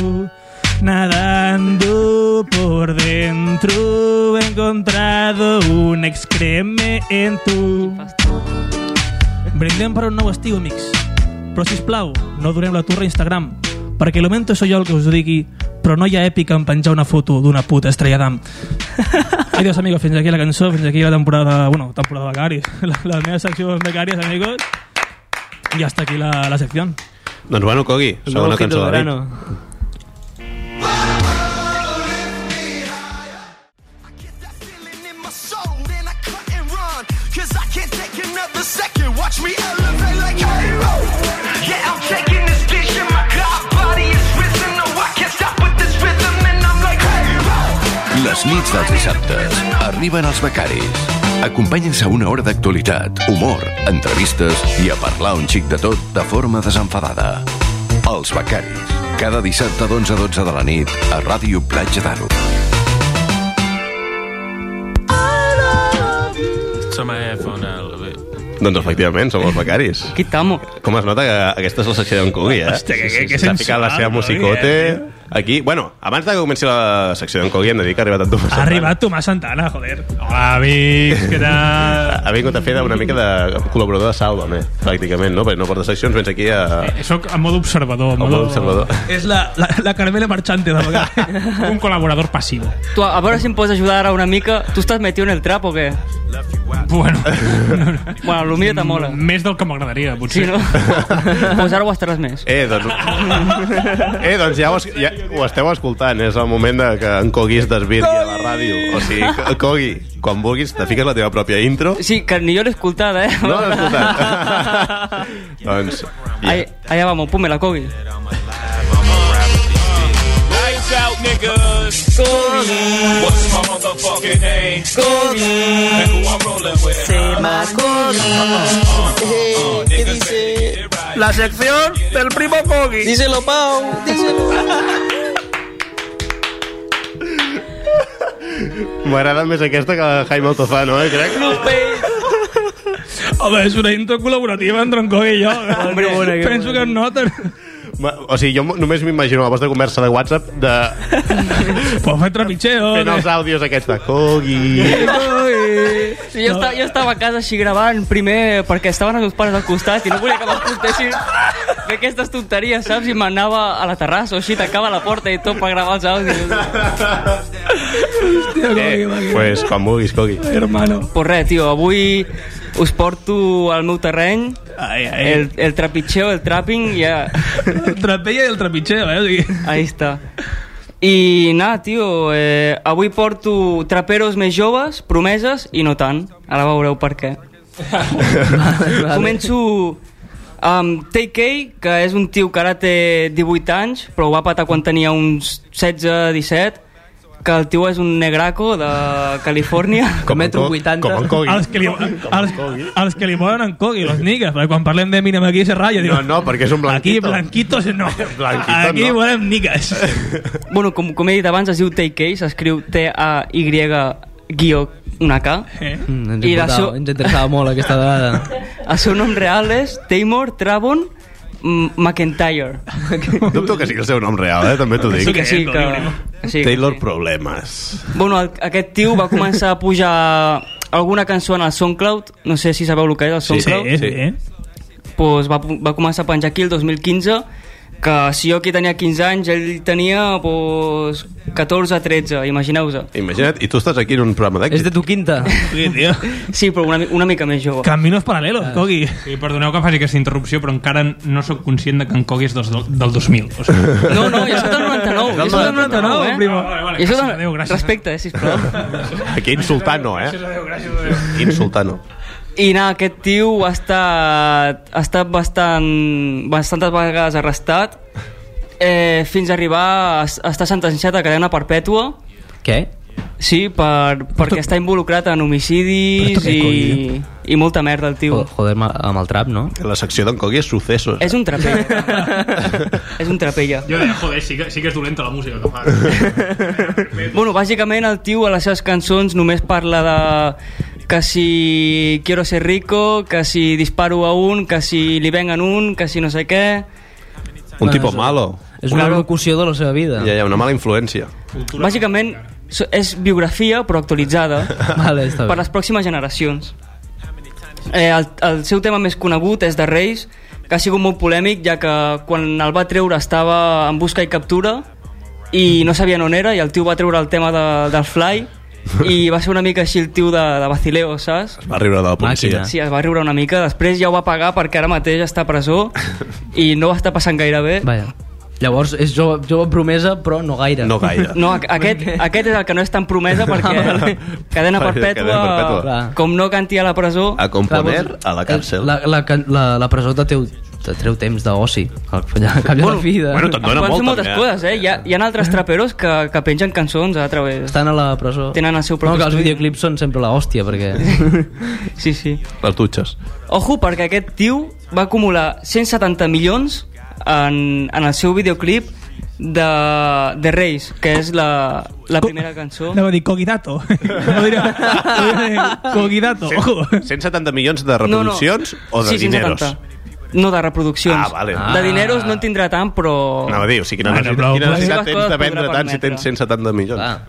Nadando por dentro he encontrado un excremento. Brindem per un nou estiu, amics. Però, sisplau, no durem la turra a Instagram, perquè el momento soy jo el que us digui, però no hi ha èpica en penjar una foto d'una puta estrella d'am. *laughs* Adiós, amigos, fins aquí la cançó, fins aquí la temporada... Bueno, temporada de becaris. *laughs* La, la meva secció de becaris, amigos. I hasta aquí la, la secció. Doncs bueno, Cogui, segona cançó de la Les nits dels dissabtes arriben els becaris. Acompanyen-se a una hora d'actualitat, humor, entrevistes i a parlar un xic de tot de forma desenfadada. Els becaris. Cada dissabte d'11 a 12 de la nit a Ràdio Platja d'Aro. Doncs efectivament, som els becaris. Aquí estamos. Com es nota que aquesta és la secció d'en Cogui, eh? Hòstia, que- que- que S'ha ficat la seva sensual, musicote Cogui, aquí. Bueno, abans de que comenci la secció d'en Cogui hem de dir que ha arribat en Tomàs Ha arribat Tomàs Santana, joder. Hola, amics, què tal? *laughs* Ha vingut a fer una mica de col·laborador de Sálvame, pràcticament, no? Perquè no porta seccions, vens aquí a... Eh, Soc en modo observador. En a modo observador. És la, la, la Carmela Marchante, de vegades. *laughs* Un col·laborador passiu. Tu, a veure si em pots ajudar ara una mica. Tu estàs metido en el trap o què? Bueno, *laughs* Bueno, el millor te mola. més del que m'agradaria, potser. Sí, no? pues ara ho estaràs més. Eh, doncs... eh, doncs ja ho, ja ho esteu escoltant. És el moment de que en Cogui es desvirgui a la ràdio. O sigui, Co- Cogui, quan vulguis, te fiques la teva pròpia intro. Sí, que ni jo l'he escoltada, eh? No l'has escoltat? *laughs* doncs... Ahí, allá vamos, ponme la. Lights out, niggas. What's my motherfucking name? And who I'm rolling with? ¿Qué dice? La sección del primo Kogi. Díselo, Pau. Díselo. M'agrada més aquesta que Jaime Altozano, eh, crec. Home, és una intro col·laborativa entre en Coi i jo. Hombre, Penso que es noten. Ma- O sigui, jo només m'imagino la vostra conversa de WhatsApp de... *laughs* Pues fer trepitxeo. fent els àudios aquests de Cogui... Sí, jo, estava, jo estava a casa així gravant primer perquè estaven els meus pares al costat i no volia que m'escoltessin fer aquestes tonteries, saps? I m'anava a la terrassa o així, tancava la porta i tot per gravar els àudios. Eh, pues quan vulguis, Cogui. Hermano. Pues res, tio, avui us porto al meu terreny Ai, ai. el, el trapitxeo, el trapping, ja... El trapella i el trepitxeo, eh? O sigui, Ahí està. I nada, tio, eh, avui porto traperos més joves, promeses i no tant. Ara veureu per què. Començo amb TK, que és un tio que ara té 18 anys, però ho va patar quan tenia uns 16-17, que el tio és un negraco de Califòrnia. Com metro en Co- 80. Com en Cogui. els que li, els, els que li molen en Cogui, los niggas, perquè quan parlem d'Eminem aquí se ratlla. diu, No, no, perquè és un Aquí blanquito. blanquitos no. *laughs* Blanquito aquí no. volem niggas. *laughs* Bueno, com, com he dit abans, es diu TK, s'escriu T-A-Y guió una K. Eh? Mm, ens, I la importava, so- ens interessava molt aquesta vegada. *laughs* El seu nom real és Taymor Travon McIntyre. *laughs* Dubto que sigui el seu nom real, eh? també t'ho Sí dic. que sí, que... sí que Taylor sí. Problemes. Bueno, el, aquest tio va començar a pujar alguna cançó en el SoundCloud, no sé si sabeu el que és el SoundCloud, Sí, sí. sí. pues va, va començar a penjar aquí el 2015, que si jo aquí tenia 15 anys, ell tenia pues, 14 13, imagineu-vos. Imagina't, i tu estàs aquí en un programa És d'èxit. de tu quinta. Sí, tio. Sí, però una, una mica més jove. Caminos paralelos, Cogui. Sí, perdoneu que faci aquesta interrupció, però encara no sóc conscient de que en Cogui és dels, del 2000. O sigui, *laughs* No, no, jo soc del 99. Jo soc del 99, eh? primo. Vale, vale, soc gràcies del... a Déu, gràcies a Respecte, eh, sisplau. Aquí insultant-no, eh? gràcies a Déu, gràcies a Déu. Insultant-no. I no, aquest tio ha estat, ha estat bastant, bastantes vegades arrestat eh, fins a arribar a, a estar sentenciat a cadena perpètua Què? sí, per, perquè està involucrat en homicidis i, i molta merda el tio Jo- Joder, amb el trap, no? La secció d'en Cogui és successos. és un trapella *laughs* és un trapella Jo deia, joder, sí que, sí que és dolenta la música que fa. Bueno, bàsicament el tio a les seves cançons només parla de que si quiero ser rico, que si disparo a un, que si li vengan un, que si no sé què... Un Bueno, tipus malo. És una Claro. locució de la seva vida. Ja ha una mala influència. Bàsicament so- és biografia però actualitzada *laughs* Vale, està per bé. les pròximes generacions. Eh, el, el seu tema més conegut és de Reis, que ha sigut molt polèmic, ja que quan el va treure estava en busca i captura i no sabien on era, i el tio va treure el tema de, del Fly i va ser una mica així el tio de, de Bacileo, saps? Va riure de la policia. Màquina. Sí, es va riure una mica, després ja ho va pagar perquè ara mateix està a presó i no ho està passant gaire bé. Vaja. Llavors, és jove, jove promesa, però no gaire. No gaire. No, a- aquest, aquest és el que no és tan promesa perquè cadena perpètua, Cadena perpètua. Com no canti a la presó A componer Clar, a la càrcel. La, la, la, la presó te treu, te treu temps d'oci. Al cap i a la fi de... bueno, es dona molt, moltes també, eh? coses, eh? Hi ha, hi ha altres traperos que, que pengen cançons a través... Estan a la presó. Tenen el seu No, propi que els videoclips són sempre l'hòstia, perquè... *laughs* Sí, sí. Les dutxes. Ojo, perquè aquest tio va acumular 170 milions en, en el seu videoclip de, de Reis, que és la, la primera cançó. Anava a dir Cogidato. *laughs* No diria, no ojo. 170 milions de reproduccions o de sí, dineros? 170. No, de reproduccions. Ah, vale. De dineros no en tindrà tant, però... A dir, o sigui, quina, Bueno, necessitat, però- quina necessitat tens de vendre tant si tens permetre. 170 milions? Ah,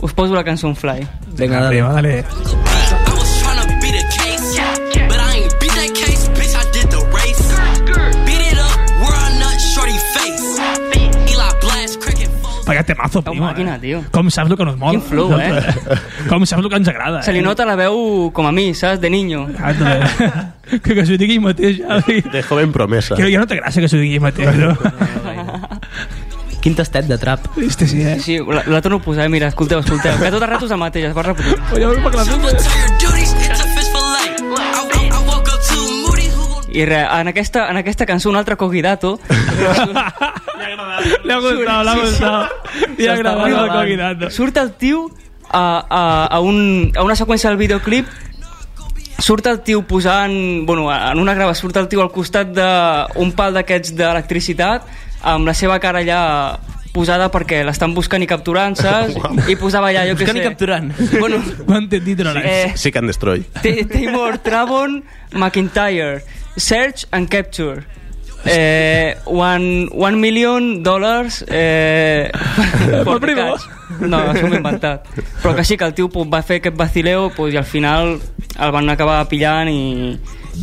Us poso la cançó en fly. vinga, dale. Prima, dale. Vaya temazo, Cau prima. màquina, eh? tio. Com saps el que nos mola. Quin flow, eh? *laughs* Com saps el que ens agrada, Se li eh? nota la veu com a mi, saps? De niño. Exacte. *laughs* que, que s'ho digui mateix, ja. De joven promesa. Que ja no té gràcia que s'ho digui mateix, no? *laughs* Quin tastet de trap. Este sí, eh? Sí, la, la torno a posar, eh? mira, escolteu, escolteu. Que tot el rato és el mateix, es va repetir. Oye, para la I res, en aquesta, en aquesta cançó, un altre cogidato, Le *laughs* ha gustado, le ha gustado. Y ha grabado el. Cogidato. surt el tio a, a, a, un, a una seqüència del videoclip surt el tio posant bueno, en una grava surt el tio al costat d'un pal d'aquests d'electricitat amb la seva cara allà posada perquè l'estan buscant i capturant, saps? I posava allà, jo què sé... Buscant i capturant. Bueno, Ho he entendido, no? eh, Sí que en destroy. Taymor Travon McIntyre Search and Capture Eh, one, one million dollars eh, *laughs* for primo. No, això m'ho he inventat. Però que sí, que el tio pues, va fer aquest vacileo pues, i al final el van acabar pillant i,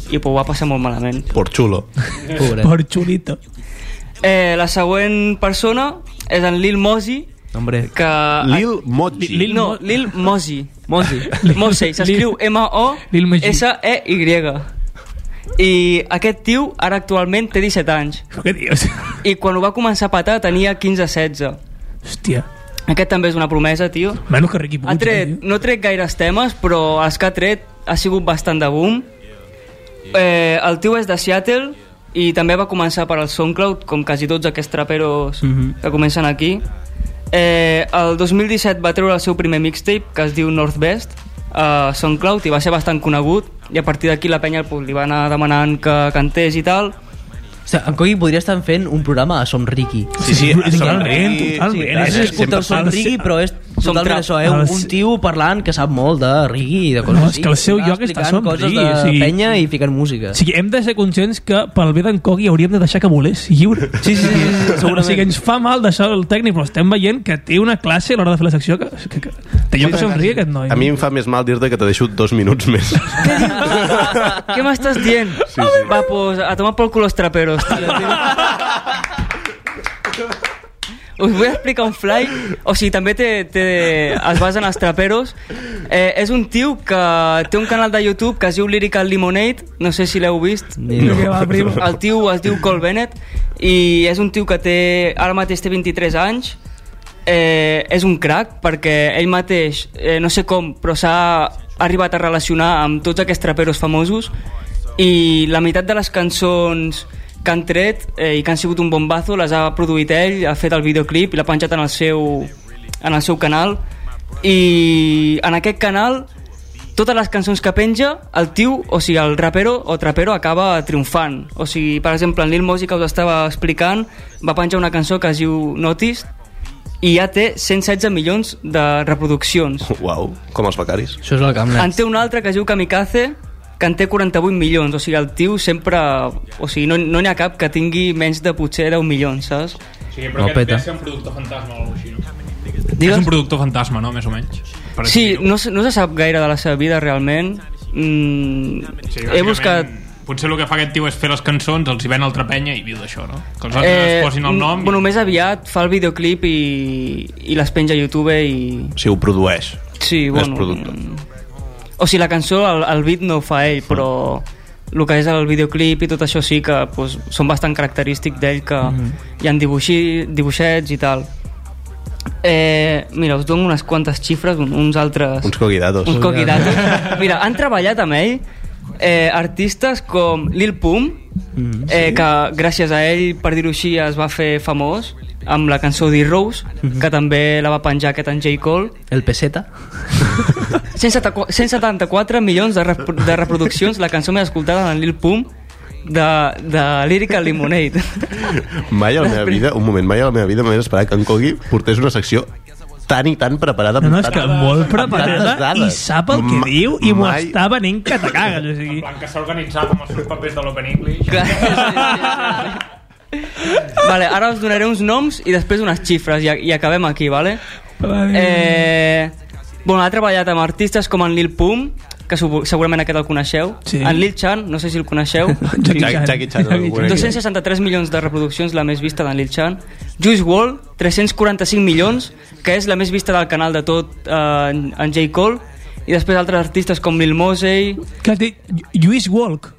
i pues, va passar molt malament. Por chulo. Pobret. Por chulito. Eh, la següent persona és en Lil Mosey, Hombre. que... Lil Moji. Lil no, Lil Mosey. Mosi. Mosey, s'escriu M-O-S-E-Y. I aquest tio ara actualment té 17 anys. Què dius? I quan ho va començar a patar tenia 15-16. Hòstia. Aquest també és una promesa, tio. Menys que Ricky Puig. Ha tret, eh, no ha tret gaires temes, però els que ha tret ha sigut bastant de boom. Eh, el tio és de Seattle i també va començar per al SoundCloud, com quasi tots aquests traperos Mhm. que comencen aquí. Eh, el 2017 va treure el seu primer mixtape, que es diu Northwest, a SoundCloud, i va ser bastant conegut, i a partir d'aquí la penya li va anar demanant que cantés i tal. O sigui, en Cogui podria estar fent un programa a Som Riqui. Sí, sí, totalment, Som totalment. Sí, si escolteu sempre- Som Riqui, però és Som totalment això, eh? Un, El- un tio parlant que sap molt de Riqui i de coses No, és així. que el seu lloc està explicant Som Riqui, de o sigui- penya i ficant música. O sigui, hem de ser conscients que pel bé d'en Cogui hauríem de deixar que volés lliure. Sí, sí, sí, sí, segurament. O sigui, ens fa mal deixar el tècnic, però estem veient que té una classe a l'hora de fer la secció que, que, que té lloc que somriure aquest noi. A mi em fa més mal dir-te que te deixo dos minuts més. *laughs* Què m'estàs dient? Sí, sí. Va, pues, a tomar por culo los traperos, tio. Us vull explicar un fly, o sigui, també té, té, es basa en els traperos. Eh, és un tio que té un canal de YouTube que es diu Lyrical Lemonade, no sé si l'heu vist. No. El tio es diu Cole Bennett i és un tio que té, ara mateix té 23 anys, eh, és un crack perquè ell mateix, eh, no sé com, però s'ha arribat a relacionar amb tots aquests traperos famosos i la meitat de les cançons que han tret eh, i que han sigut un bombazo les ha produït ell, ha fet el videoclip i l'ha penjat en el seu, en el seu canal i en aquest canal totes les cançons que penja, el tio, o sigui, el rapero o trapero acaba triomfant. O sigui, per exemple, en Lil Mosey, que us estava explicant, va penjar una cançó que es diu Noticed i ja té 116 milions de reproduccions. Uau, com els becaris. Això és el camp En té un altre que es diu Kamikaze, que en té 48 milions. O sigui, el tio sempre... O sigui, no no n'hi ha cap que tingui menys de potser 10 milions, saps? Sí, però No aquest peta. ser un productor fantasma o alguna cosa així, no? Digues? És un productor fantasma, no? Més o menys. Per Sí, no, no se sap gaire de la seva vida, realment. Mm, Sí, he buscat... Potser el que fa aquest tio és fer les cançons, els hi ven altra penya i viu d'això, no? Que els altres eh, es posin el nom... Bueno, més aviat fa el videoclip i, i les penja a YouTube i... Si ho produeix. Sí, És bueno... productor. O sigui, la cançó, el, el beat no ho fa ell, però el que és el videoclip i tot això sí que pues, són bastant característics d'ell, que hi ha dibuixi, dibuixets i tal. Eh, mira, us dono unes quantes xifres, un, uns altres... Uns coguidatos. Uns coquidatos. *laughs* Mira, han treballat amb ell eh, artistes com Lil Pump, eh, que gràcies a ell, per dir-ho així, es va fer famós amb la cançó D-Rose, que també la va penjar aquest en J. Cole. El peseta. 174 174 milions de, rep de reproduccions, la cançó més escoltada en Lil Pump, de, de Lyrical Lemonade. *laughs* Mai a la meva vida, un moment, mai a la meva vida m'hagués esperat que en Cogui portés una secció tan i tan preparada No, no, és que molt amb preparada i sap el que Ma- diu i m'ho mai- està venint que te cagues. O sigui, En plan, que s'ha organitzat amb els seus papers de l'Open English. Clar, sí, sí, sí. Vale, ara us donaré uns noms i després unes xifres i, i acabem aquí, vale? Eh, bueno, ha treballat amb artistes com en Lil Pump, que segurament aquest el coneixeu, Sí. en Lil Chan, no sé si el coneixeu, *laughs* Jackie Chan. Jackie Chan, Jackie algú- 263 milions de reproduccions, la més vista d'en Lil Chan. Juice WRLD, 345 milions, que és la més vista del canal de tot eh, en, en J. Cole. I després altres artistes com Lil Mosey, Que Lluís Walk.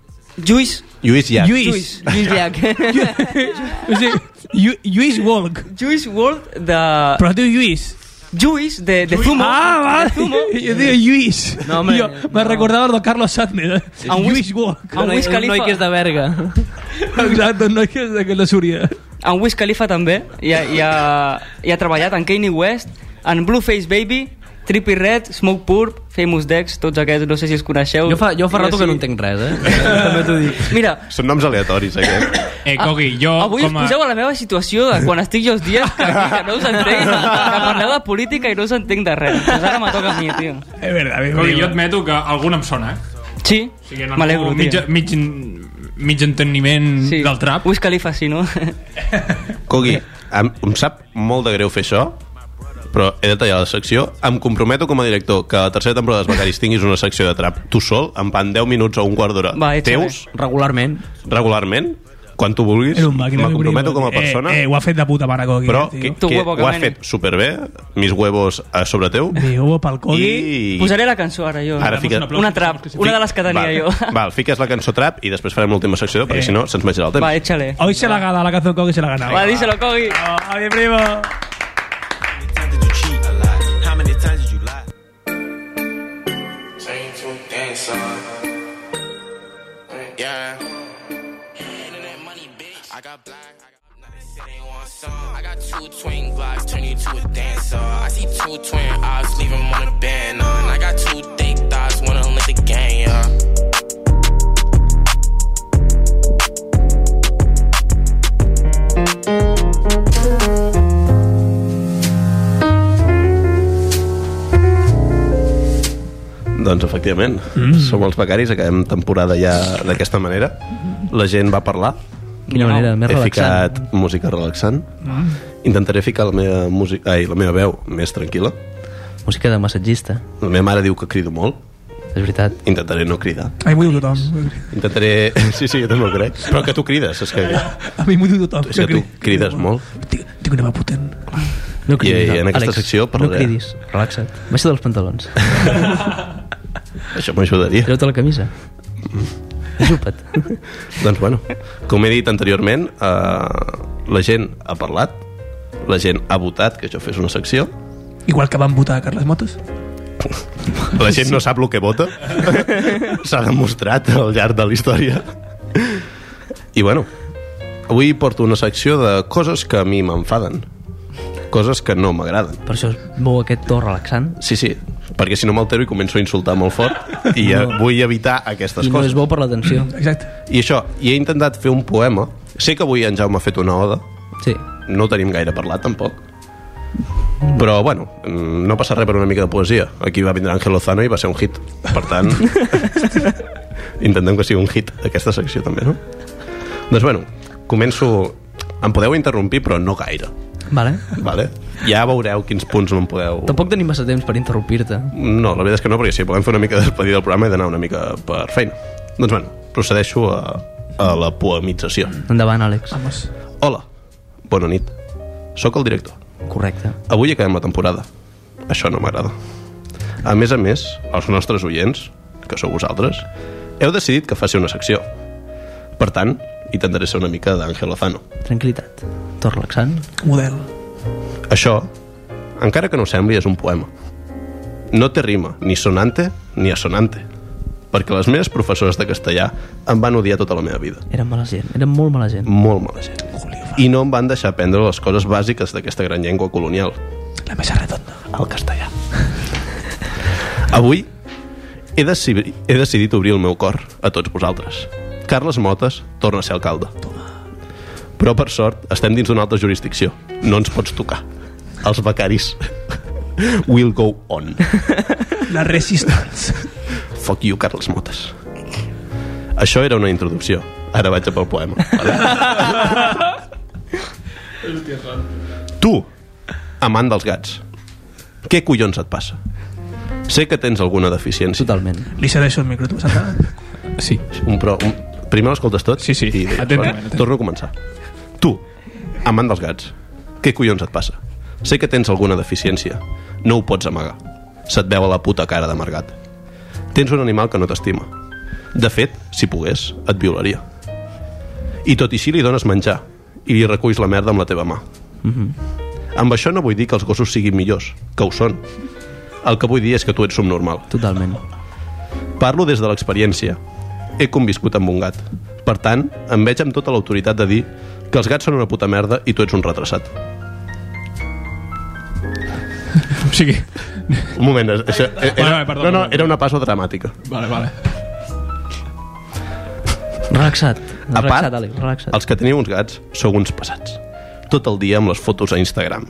Juice, Lluís Llach. Lluís. Juice, Juice Llach. *laughs* o sigui, Llu- Lluís Walk. Juice WRLD de... Però diu Lluís. Juice de, de Zumo. Ah, vale. Zumo. *laughs* Jo diu Lluís. No, home, jo me no. recordava de Carlos Sandner. En Lluís Walk. en Wiz Un Khalifa. *laughs* noi que és de Berga. Exacte, no que és de que la Súria. En Wiz Khalifa també i ha, i ha, i ha treballat en Kanye West en Blueface Baby Trippie Red, Smoke Purp Famous Dex, tots aquests, no sé si els coneixeu Jo fa, jo fa rato sí. que no entenc res, eh? *laughs* També t'ho dic. Mira, Són noms aleatoris, aquests. Eh, Cogui, jo avui us com a... poseu a la meva situació de quan estic jo els dies que, que no us entenc, que parleu de política i no us entenc de res. Pues ara me toca a mi, tio. És veritat, Cogui, jo admeto que algun em sona, eh? Sí, O sigui, m'alegro, algú mig, tio. mig, mig enteniment Sí. del trap. Wiz Khalifa, sí, no? Cogui, *laughs* em, em sap molt de greu fer això, però he de tallar la secció. Em comprometo com a director que a la tercera temporada dels Becaris tinguis una secció de trap tu sol, en pan 10 minuts o un quart d'hora teus, Regularment. regularment, quan tu vulguis. Me comprometo com a persona. Eh, eh, ho ha fet de puta mare, Cogui. però eh, que, que que ho ha fet superbé, mis huevos a sobre teu. Mi huevo pel Cogui. I... Posaré la cançó ara, jo. Ara fica- Una trap, una de les que tenia val, jo. *laughs* Val, fiques la cançó trap i després farem l'última secció, perquè Eh. si no se'ns menjarà el temps. Va, échale. Hoy se la gana, la canción Cogui se la gana. Va, díselo, Kogi. Oh, a mi primo. Dance Yeah. I got black. I got, two twin glocks, turn you to a dancer. I see two twin eyes, leave on a band. And I got two Doncs efectivament, mm. som els becaris, acabem temporada ja d'aquesta manera. La gent va parlar, Quina manera, més he relaxant. ficat música relaxant. Mm. Intentaré ficar la meva, música, ai, la meva veu més tranquil·la. Música de massatgista, La meva mare diu que crido molt, és veritat. intentaré no cridar. A mi m'ho diu tothom. Intentaré... *laughs* Sí, sí, jo també ho crec. Però que tu crides, és que, A mi m'ho diu tothom. és que tu crides molt. Tinc, tinc una veu potent. No I- i en aquesta Àlex, secció parlaré. No cridis, relaxa't. Baixa dels pantalons. *laughs* Això m'ajudaria. Treu-te la camisa. Ajupa't. *laughs* Doncs bueno, com he dit anteriorment, eh, la gent ha parlat, la gent ha votat que jo fes una secció, Igual que van votar a Carles Motos. *laughs* la gent no sap el que vota, *laughs* s'ha demostrat al llarg de la història. I bueno, avui porto una secció de coses que a mi m'enfaden, coses que no m'agraden. Per això es mou aquest to relaxant. Sí, sí, perquè si no m'altero i començo a insultar molt fort i no. vull evitar aquestes I no coses. és bo per l'atenció. Exacte. I això, i he intentat fer un poema. Sé que avui en Jaume ha fet una oda, Sí. no tenim gaire parlat tampoc però bueno, mm, no passa res per una mica de poesia aquí va vindre Ángel Lozano i va ser un hit per tant *laughs* intentem que sigui un hit aquesta secció també no? doncs bueno, començo em podeu interrompir però no gaire Vale. vale? Ja veureu quins punts me'n podeu Tampoc tenim massa temps per interrompir-te. no, la veritat és que no, perquè si volem fer una mica de despedida del programa he d'anar una mica per feina doncs bueno, procedeixo a, a la poemització Endavant, Àlex. Vamos. Hola, bona nit sóc el director Correcte. Avui acabem la temporada. Això no m'agrada. A més a més, els nostres oients, que sou vosaltres, heu decidit que faci una secció. Per tant, intentaré ser una mica d'Àngel Lozano. Tranquilitat. To relaxant. Model. Això, encara que no sembli, és un poema. No té rima, ni sonante ni assonante, perquè les meves professores de castellà em van odiar tota la meva vida. Eren mala gent. Eren molt mala gent. Molt mala gent. I no em van deixar aprendre les coses bàsiques d'aquesta gran llengua colonial. La mesa redonda. el castellà. *laughs* Avui he decidit, he decidit obrir el meu cor a tots vosaltres. Carles Motes torna a ser alcalde. Però, per sort, estem dins d'una altra jurisdicció. No ens pots tocar. Els becaris will go on. La resistance. Fuck you, Carles Motes. Això era una introducció. Ara vaig a pel poema. Vale? tu, amant dels gats, què collons et passa? Sé que tens alguna deficiència. Totalment. Li cedeixo el micro, tu, Santa. Sí. Un pro, un... Primer l'escoltes tot? Sí, sí. I Atentament, "Vale, atentament." Torno a començar. Tu, amant dels gats, què collons et passa? Sé que tens alguna deficiència. No ho pots amagar. Se't veu a la puta cara d'amargat. Tens un animal que no t'estima. De fet, si pogués, et violaria. I tot i així li dones menjar i li reculls la merda amb la teva mà. Amb això no vull dir que els gossos siguin millors, que ho són. El que vull dir és que tu ets subnormal. Totalment. Parlo des de l'experiència. He conviscut amb un gat. Per tant, em veig amb tota l'autoritat de dir que els gats són una puta merda i tu ets un retrasat. Sigui... Un moment, això, era, Vale, vale, perdó, no, no, perdó. era una pausa dramàtica. Vale, vale. Relaxat. A Relaxat, part, Àlex. Relaxat. els que teniu uns gats sou uns passats. Tot el dia amb les fotos a Instagram.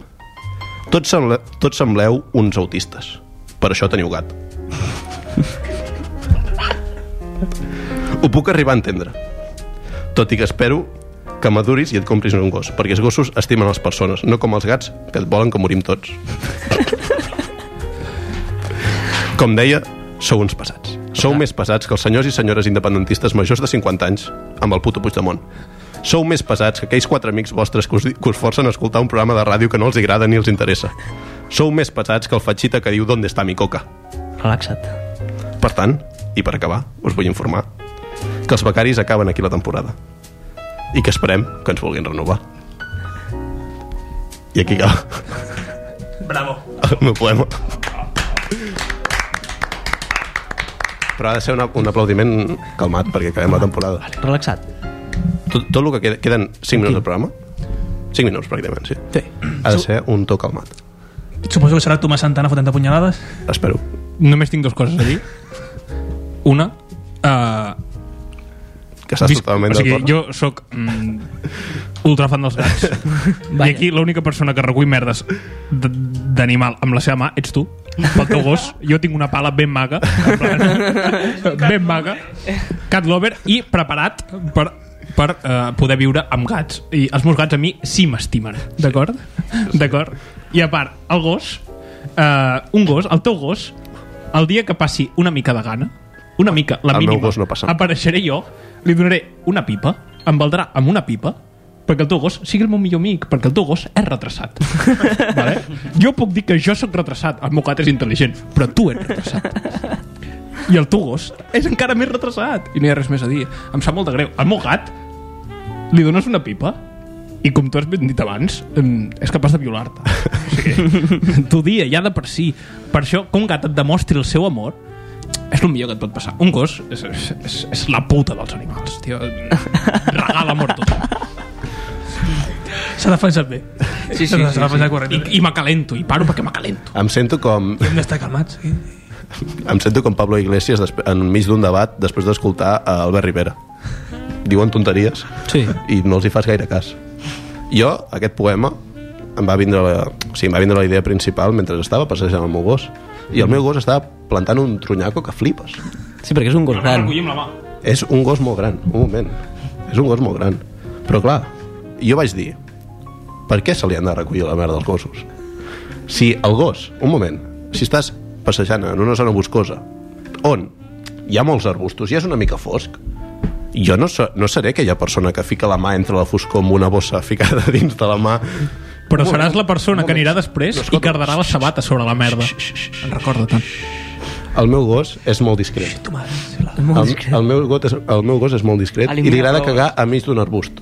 Tots, semble, tots sembleu uns autistes. Per això teniu gat. Ho puc arribar a entendre. Tot i que espero que maduris i et compris un gos, perquè els gossos estimen les persones, no com els gats, que et volen que morim tots. *laughs* Com deia, sou uns pesats. Sou més pesats que els senyors i senyores independentistes majors de 50 anys amb el puto Puigdemont. Sou més pesats que aquells quatre amics vostres que us, que us forcen a escoltar un programa de ràdio que no els agrada ni els interessa. Sou més pesats que el fatxita que diu «D'on està mi coca?». Relaxa't. Per tant, i per acabar, us vull informar que els becaris acaben aquí la temporada i que esperem que ens vulguin renovar. I aquí acaba Bravo. el meu poema. Però ha de ser una, un aplaudiment calmat perquè acabem la temporada. Relaxat. Tot, tot el que queda, queden 5 minuts de programa 5 minuts pràcticament, sí. Sí. Ha de ser un to calmat. Suposo que serà Tomàs Santana fotent punyalades. Espero. Només tinc dues coses a dir. Una, uh, Que estàs totalment o sigui, d'acord. jo sóc mm, ultra fan dels gats. *laughs* I aquí l'única persona que recull merdes d'animal amb la seva mà ets tu, pel teu gos. Jo tinc una pala ben maga, plan, *laughs* ben maga, cat lover, i preparat per per uh, poder viure amb gats i els meus gats a mi sí m'estimen d'acord? d'acord? i a part, el gos uh, un gos, el teu gos el dia que passi una mica de gana una mica, la El meu mínima gos no passa. apareixeré jo, li donaré una pipa em valdrà amb una pipa perquè el teu gos sigui el meu millor amic perquè el teu gos és retrasat. *laughs* Vale? jo puc dir que jo sóc retrasat el meu gat és intel·ligent, però tu ets retrasat. I el teu gos és encara més retrasat. I no hi ha res més a dir. Em sap molt de greu, al meu gat li dones una pipa i com tu has ben dit abans és capaç de violar-te. *laughs* O sigui, t'ho dia ja de per si. Per això un gat et demostri el seu amor és el millor que et pot passar un gos és, és, és, és la puta dels animals tio. regala amor tot S'ha defensat bé. sí, sí, sí, sí. correctament. I, i m'acalento, i paro perquè m'acalento Em sento com Hem d'estar calmats. Sí. em sento com Pablo Iglesias enmig d'un debat després d'escoltar a Albert Rivera. Diuen tonteries Sí. i no els hi fas gaire cas. Jo, aquest poema, em va vindre la, o sigui, em va vindre la idea principal mentre estava passejant el meu gos. I el meu gos estava plantant un trunyaco que flipes. Sí, perquè és un gos gran. recollim la mà És un gos molt gran, un moment. És un gos molt gran. Però clar, jo vaig dir, per què se li han de recollir la merda als gossos? Si el gos, un moment, si estàs passejant en una zona boscosa on hi ha molts arbustos i és una mica fosc, jo no, no seré aquella persona que fica la mà entre la foscor amb una bossa ficada *laughs* dins de la mà però Un seràs moment, la persona un que anirà moment. després No, i cardarà les sabates sobre la merda. En recorda tant. El meu gos és molt discret. Molt el, el, meu gos és, el meu gos és molt discret i li agrada cagar a mig d'un arbust.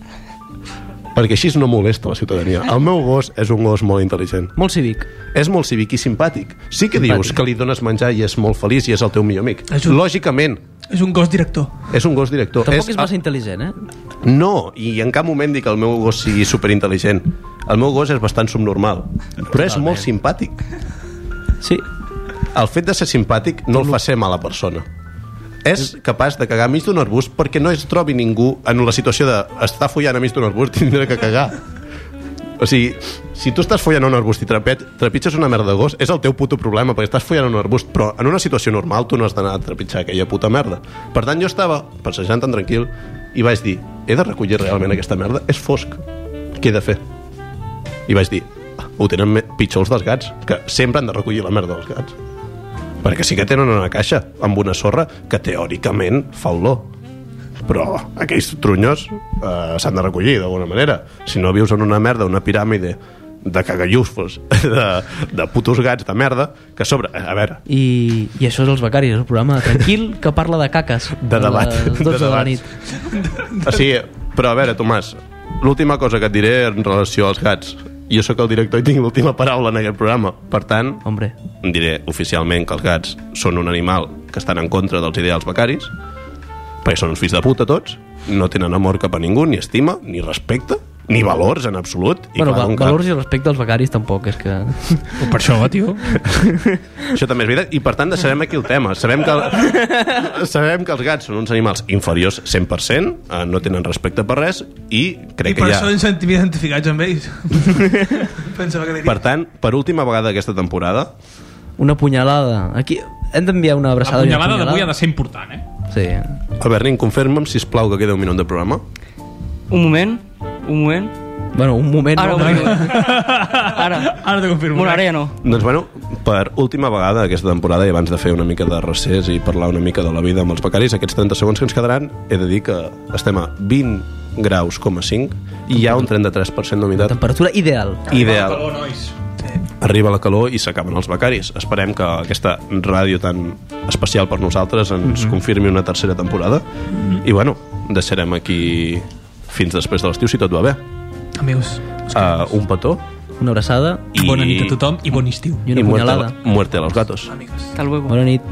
Perquè així no molesta la ciutadania. El meu gos és un gos molt intel·ligent. Molt cívic. és molt cívic i simpàtic. Sí que dius que li dones menjar i és molt feliç i és el teu millor amic. És un- lògicament. És un gos director. és un gos director. Tampoc és massa intel·ligent, eh? no, i en cap moment dic que el meu gos sigui superintel·ligent el meu gos és bastant subnormal però és molt simpàtic Sí. el fet de ser simpàtic no el fa ser mala persona és capaç de cagar enmig d'un arbust perquè no es trobi ningú en la situació de estar follant enmig d'un arbust i tindre que cagar o sigui, si tu estàs follant un arbust i trepet, trepitges una merda de gos és el teu puto problema perquè estàs follant un arbust però en una situació normal tu no has d'anar a trepitjar aquella puta merda per tant jo estava passejant tan tranquil i vaig dir, he de recollir realment aquesta merda? És fosc, què he de fer? I vaig dir, ho tenen pitjor els dels gats que sempre han de recollir la merda dels gats perquè sí que tenen una caixa amb una sorra que teòricament fa olor però aquells trunyos eh, s'han de recollir d'alguna manera si no vius en una merda, una piràmide de cagallufos, *laughs* de, de putos gats de merda, que a sobre, a veure I, I això és els becaris, el programa tranquil que parla de caques. De debat, les de 12 de, la debats. nit. o sigui, però a veure, Tomàs l'última cosa que et diré en relació als gats. Jo sóc el director i tinc l'última paraula en aquest programa. Per tant, Hombre, diré oficialment que els gats són un animal que estan en contra dels ideals becaris perquè són uns fills de puta tots no tenen amor cap a ningú, ni estima, ni respecte ni valors en absolut i bueno, clar, va, valors i respecte als becaris tampoc, és que... per això, tio *laughs* Això també és veritat, i per tant deixarem aquí el tema. Sabem que, *laughs* sabem que els gats són uns animals inferiors 100%, eh, no tenen respecte per res, i I crec per que això ja... ens sentim identificats amb ells. *laughs* Pensava que diria. Per tant, per última vegada aquesta temporada, Una punyalada. Aquí hem d'enviar una la abraçada. i una punyalada d'avui ha de ser important, eh? Sí. Albert Nin, confirma'm, si plau que queda un minut de programa. Un moment, un moment. Bueno, un moment. Ara, no? un moment. Ara. Ara t'ho confirmo. Bueno, ara ja no. Doncs bueno, per última vegada aquesta temporada i abans de fer una mica de recés i parlar una mica de la vida amb els becaris, aquests 30 segons que ens quedaran, he de dir que estem a 20 graus, 5 i hi ha un 33% d'humitat Temperatura ideal. ideal. Calor, nois. Arriba la calor i s'acaben els becaris. Esperem que aquesta ràdio tan especial per nosaltres ens confirmi una tercera temporada. I bueno, deixarem aquí fins després de l'estiu si tot va bé. Amics, Uh, un petó Una abraçada i... Bona nit a tothom i bon estiu. i una i muerte, punyalada. muerte a los gatos. Hasta luego. Bona nit.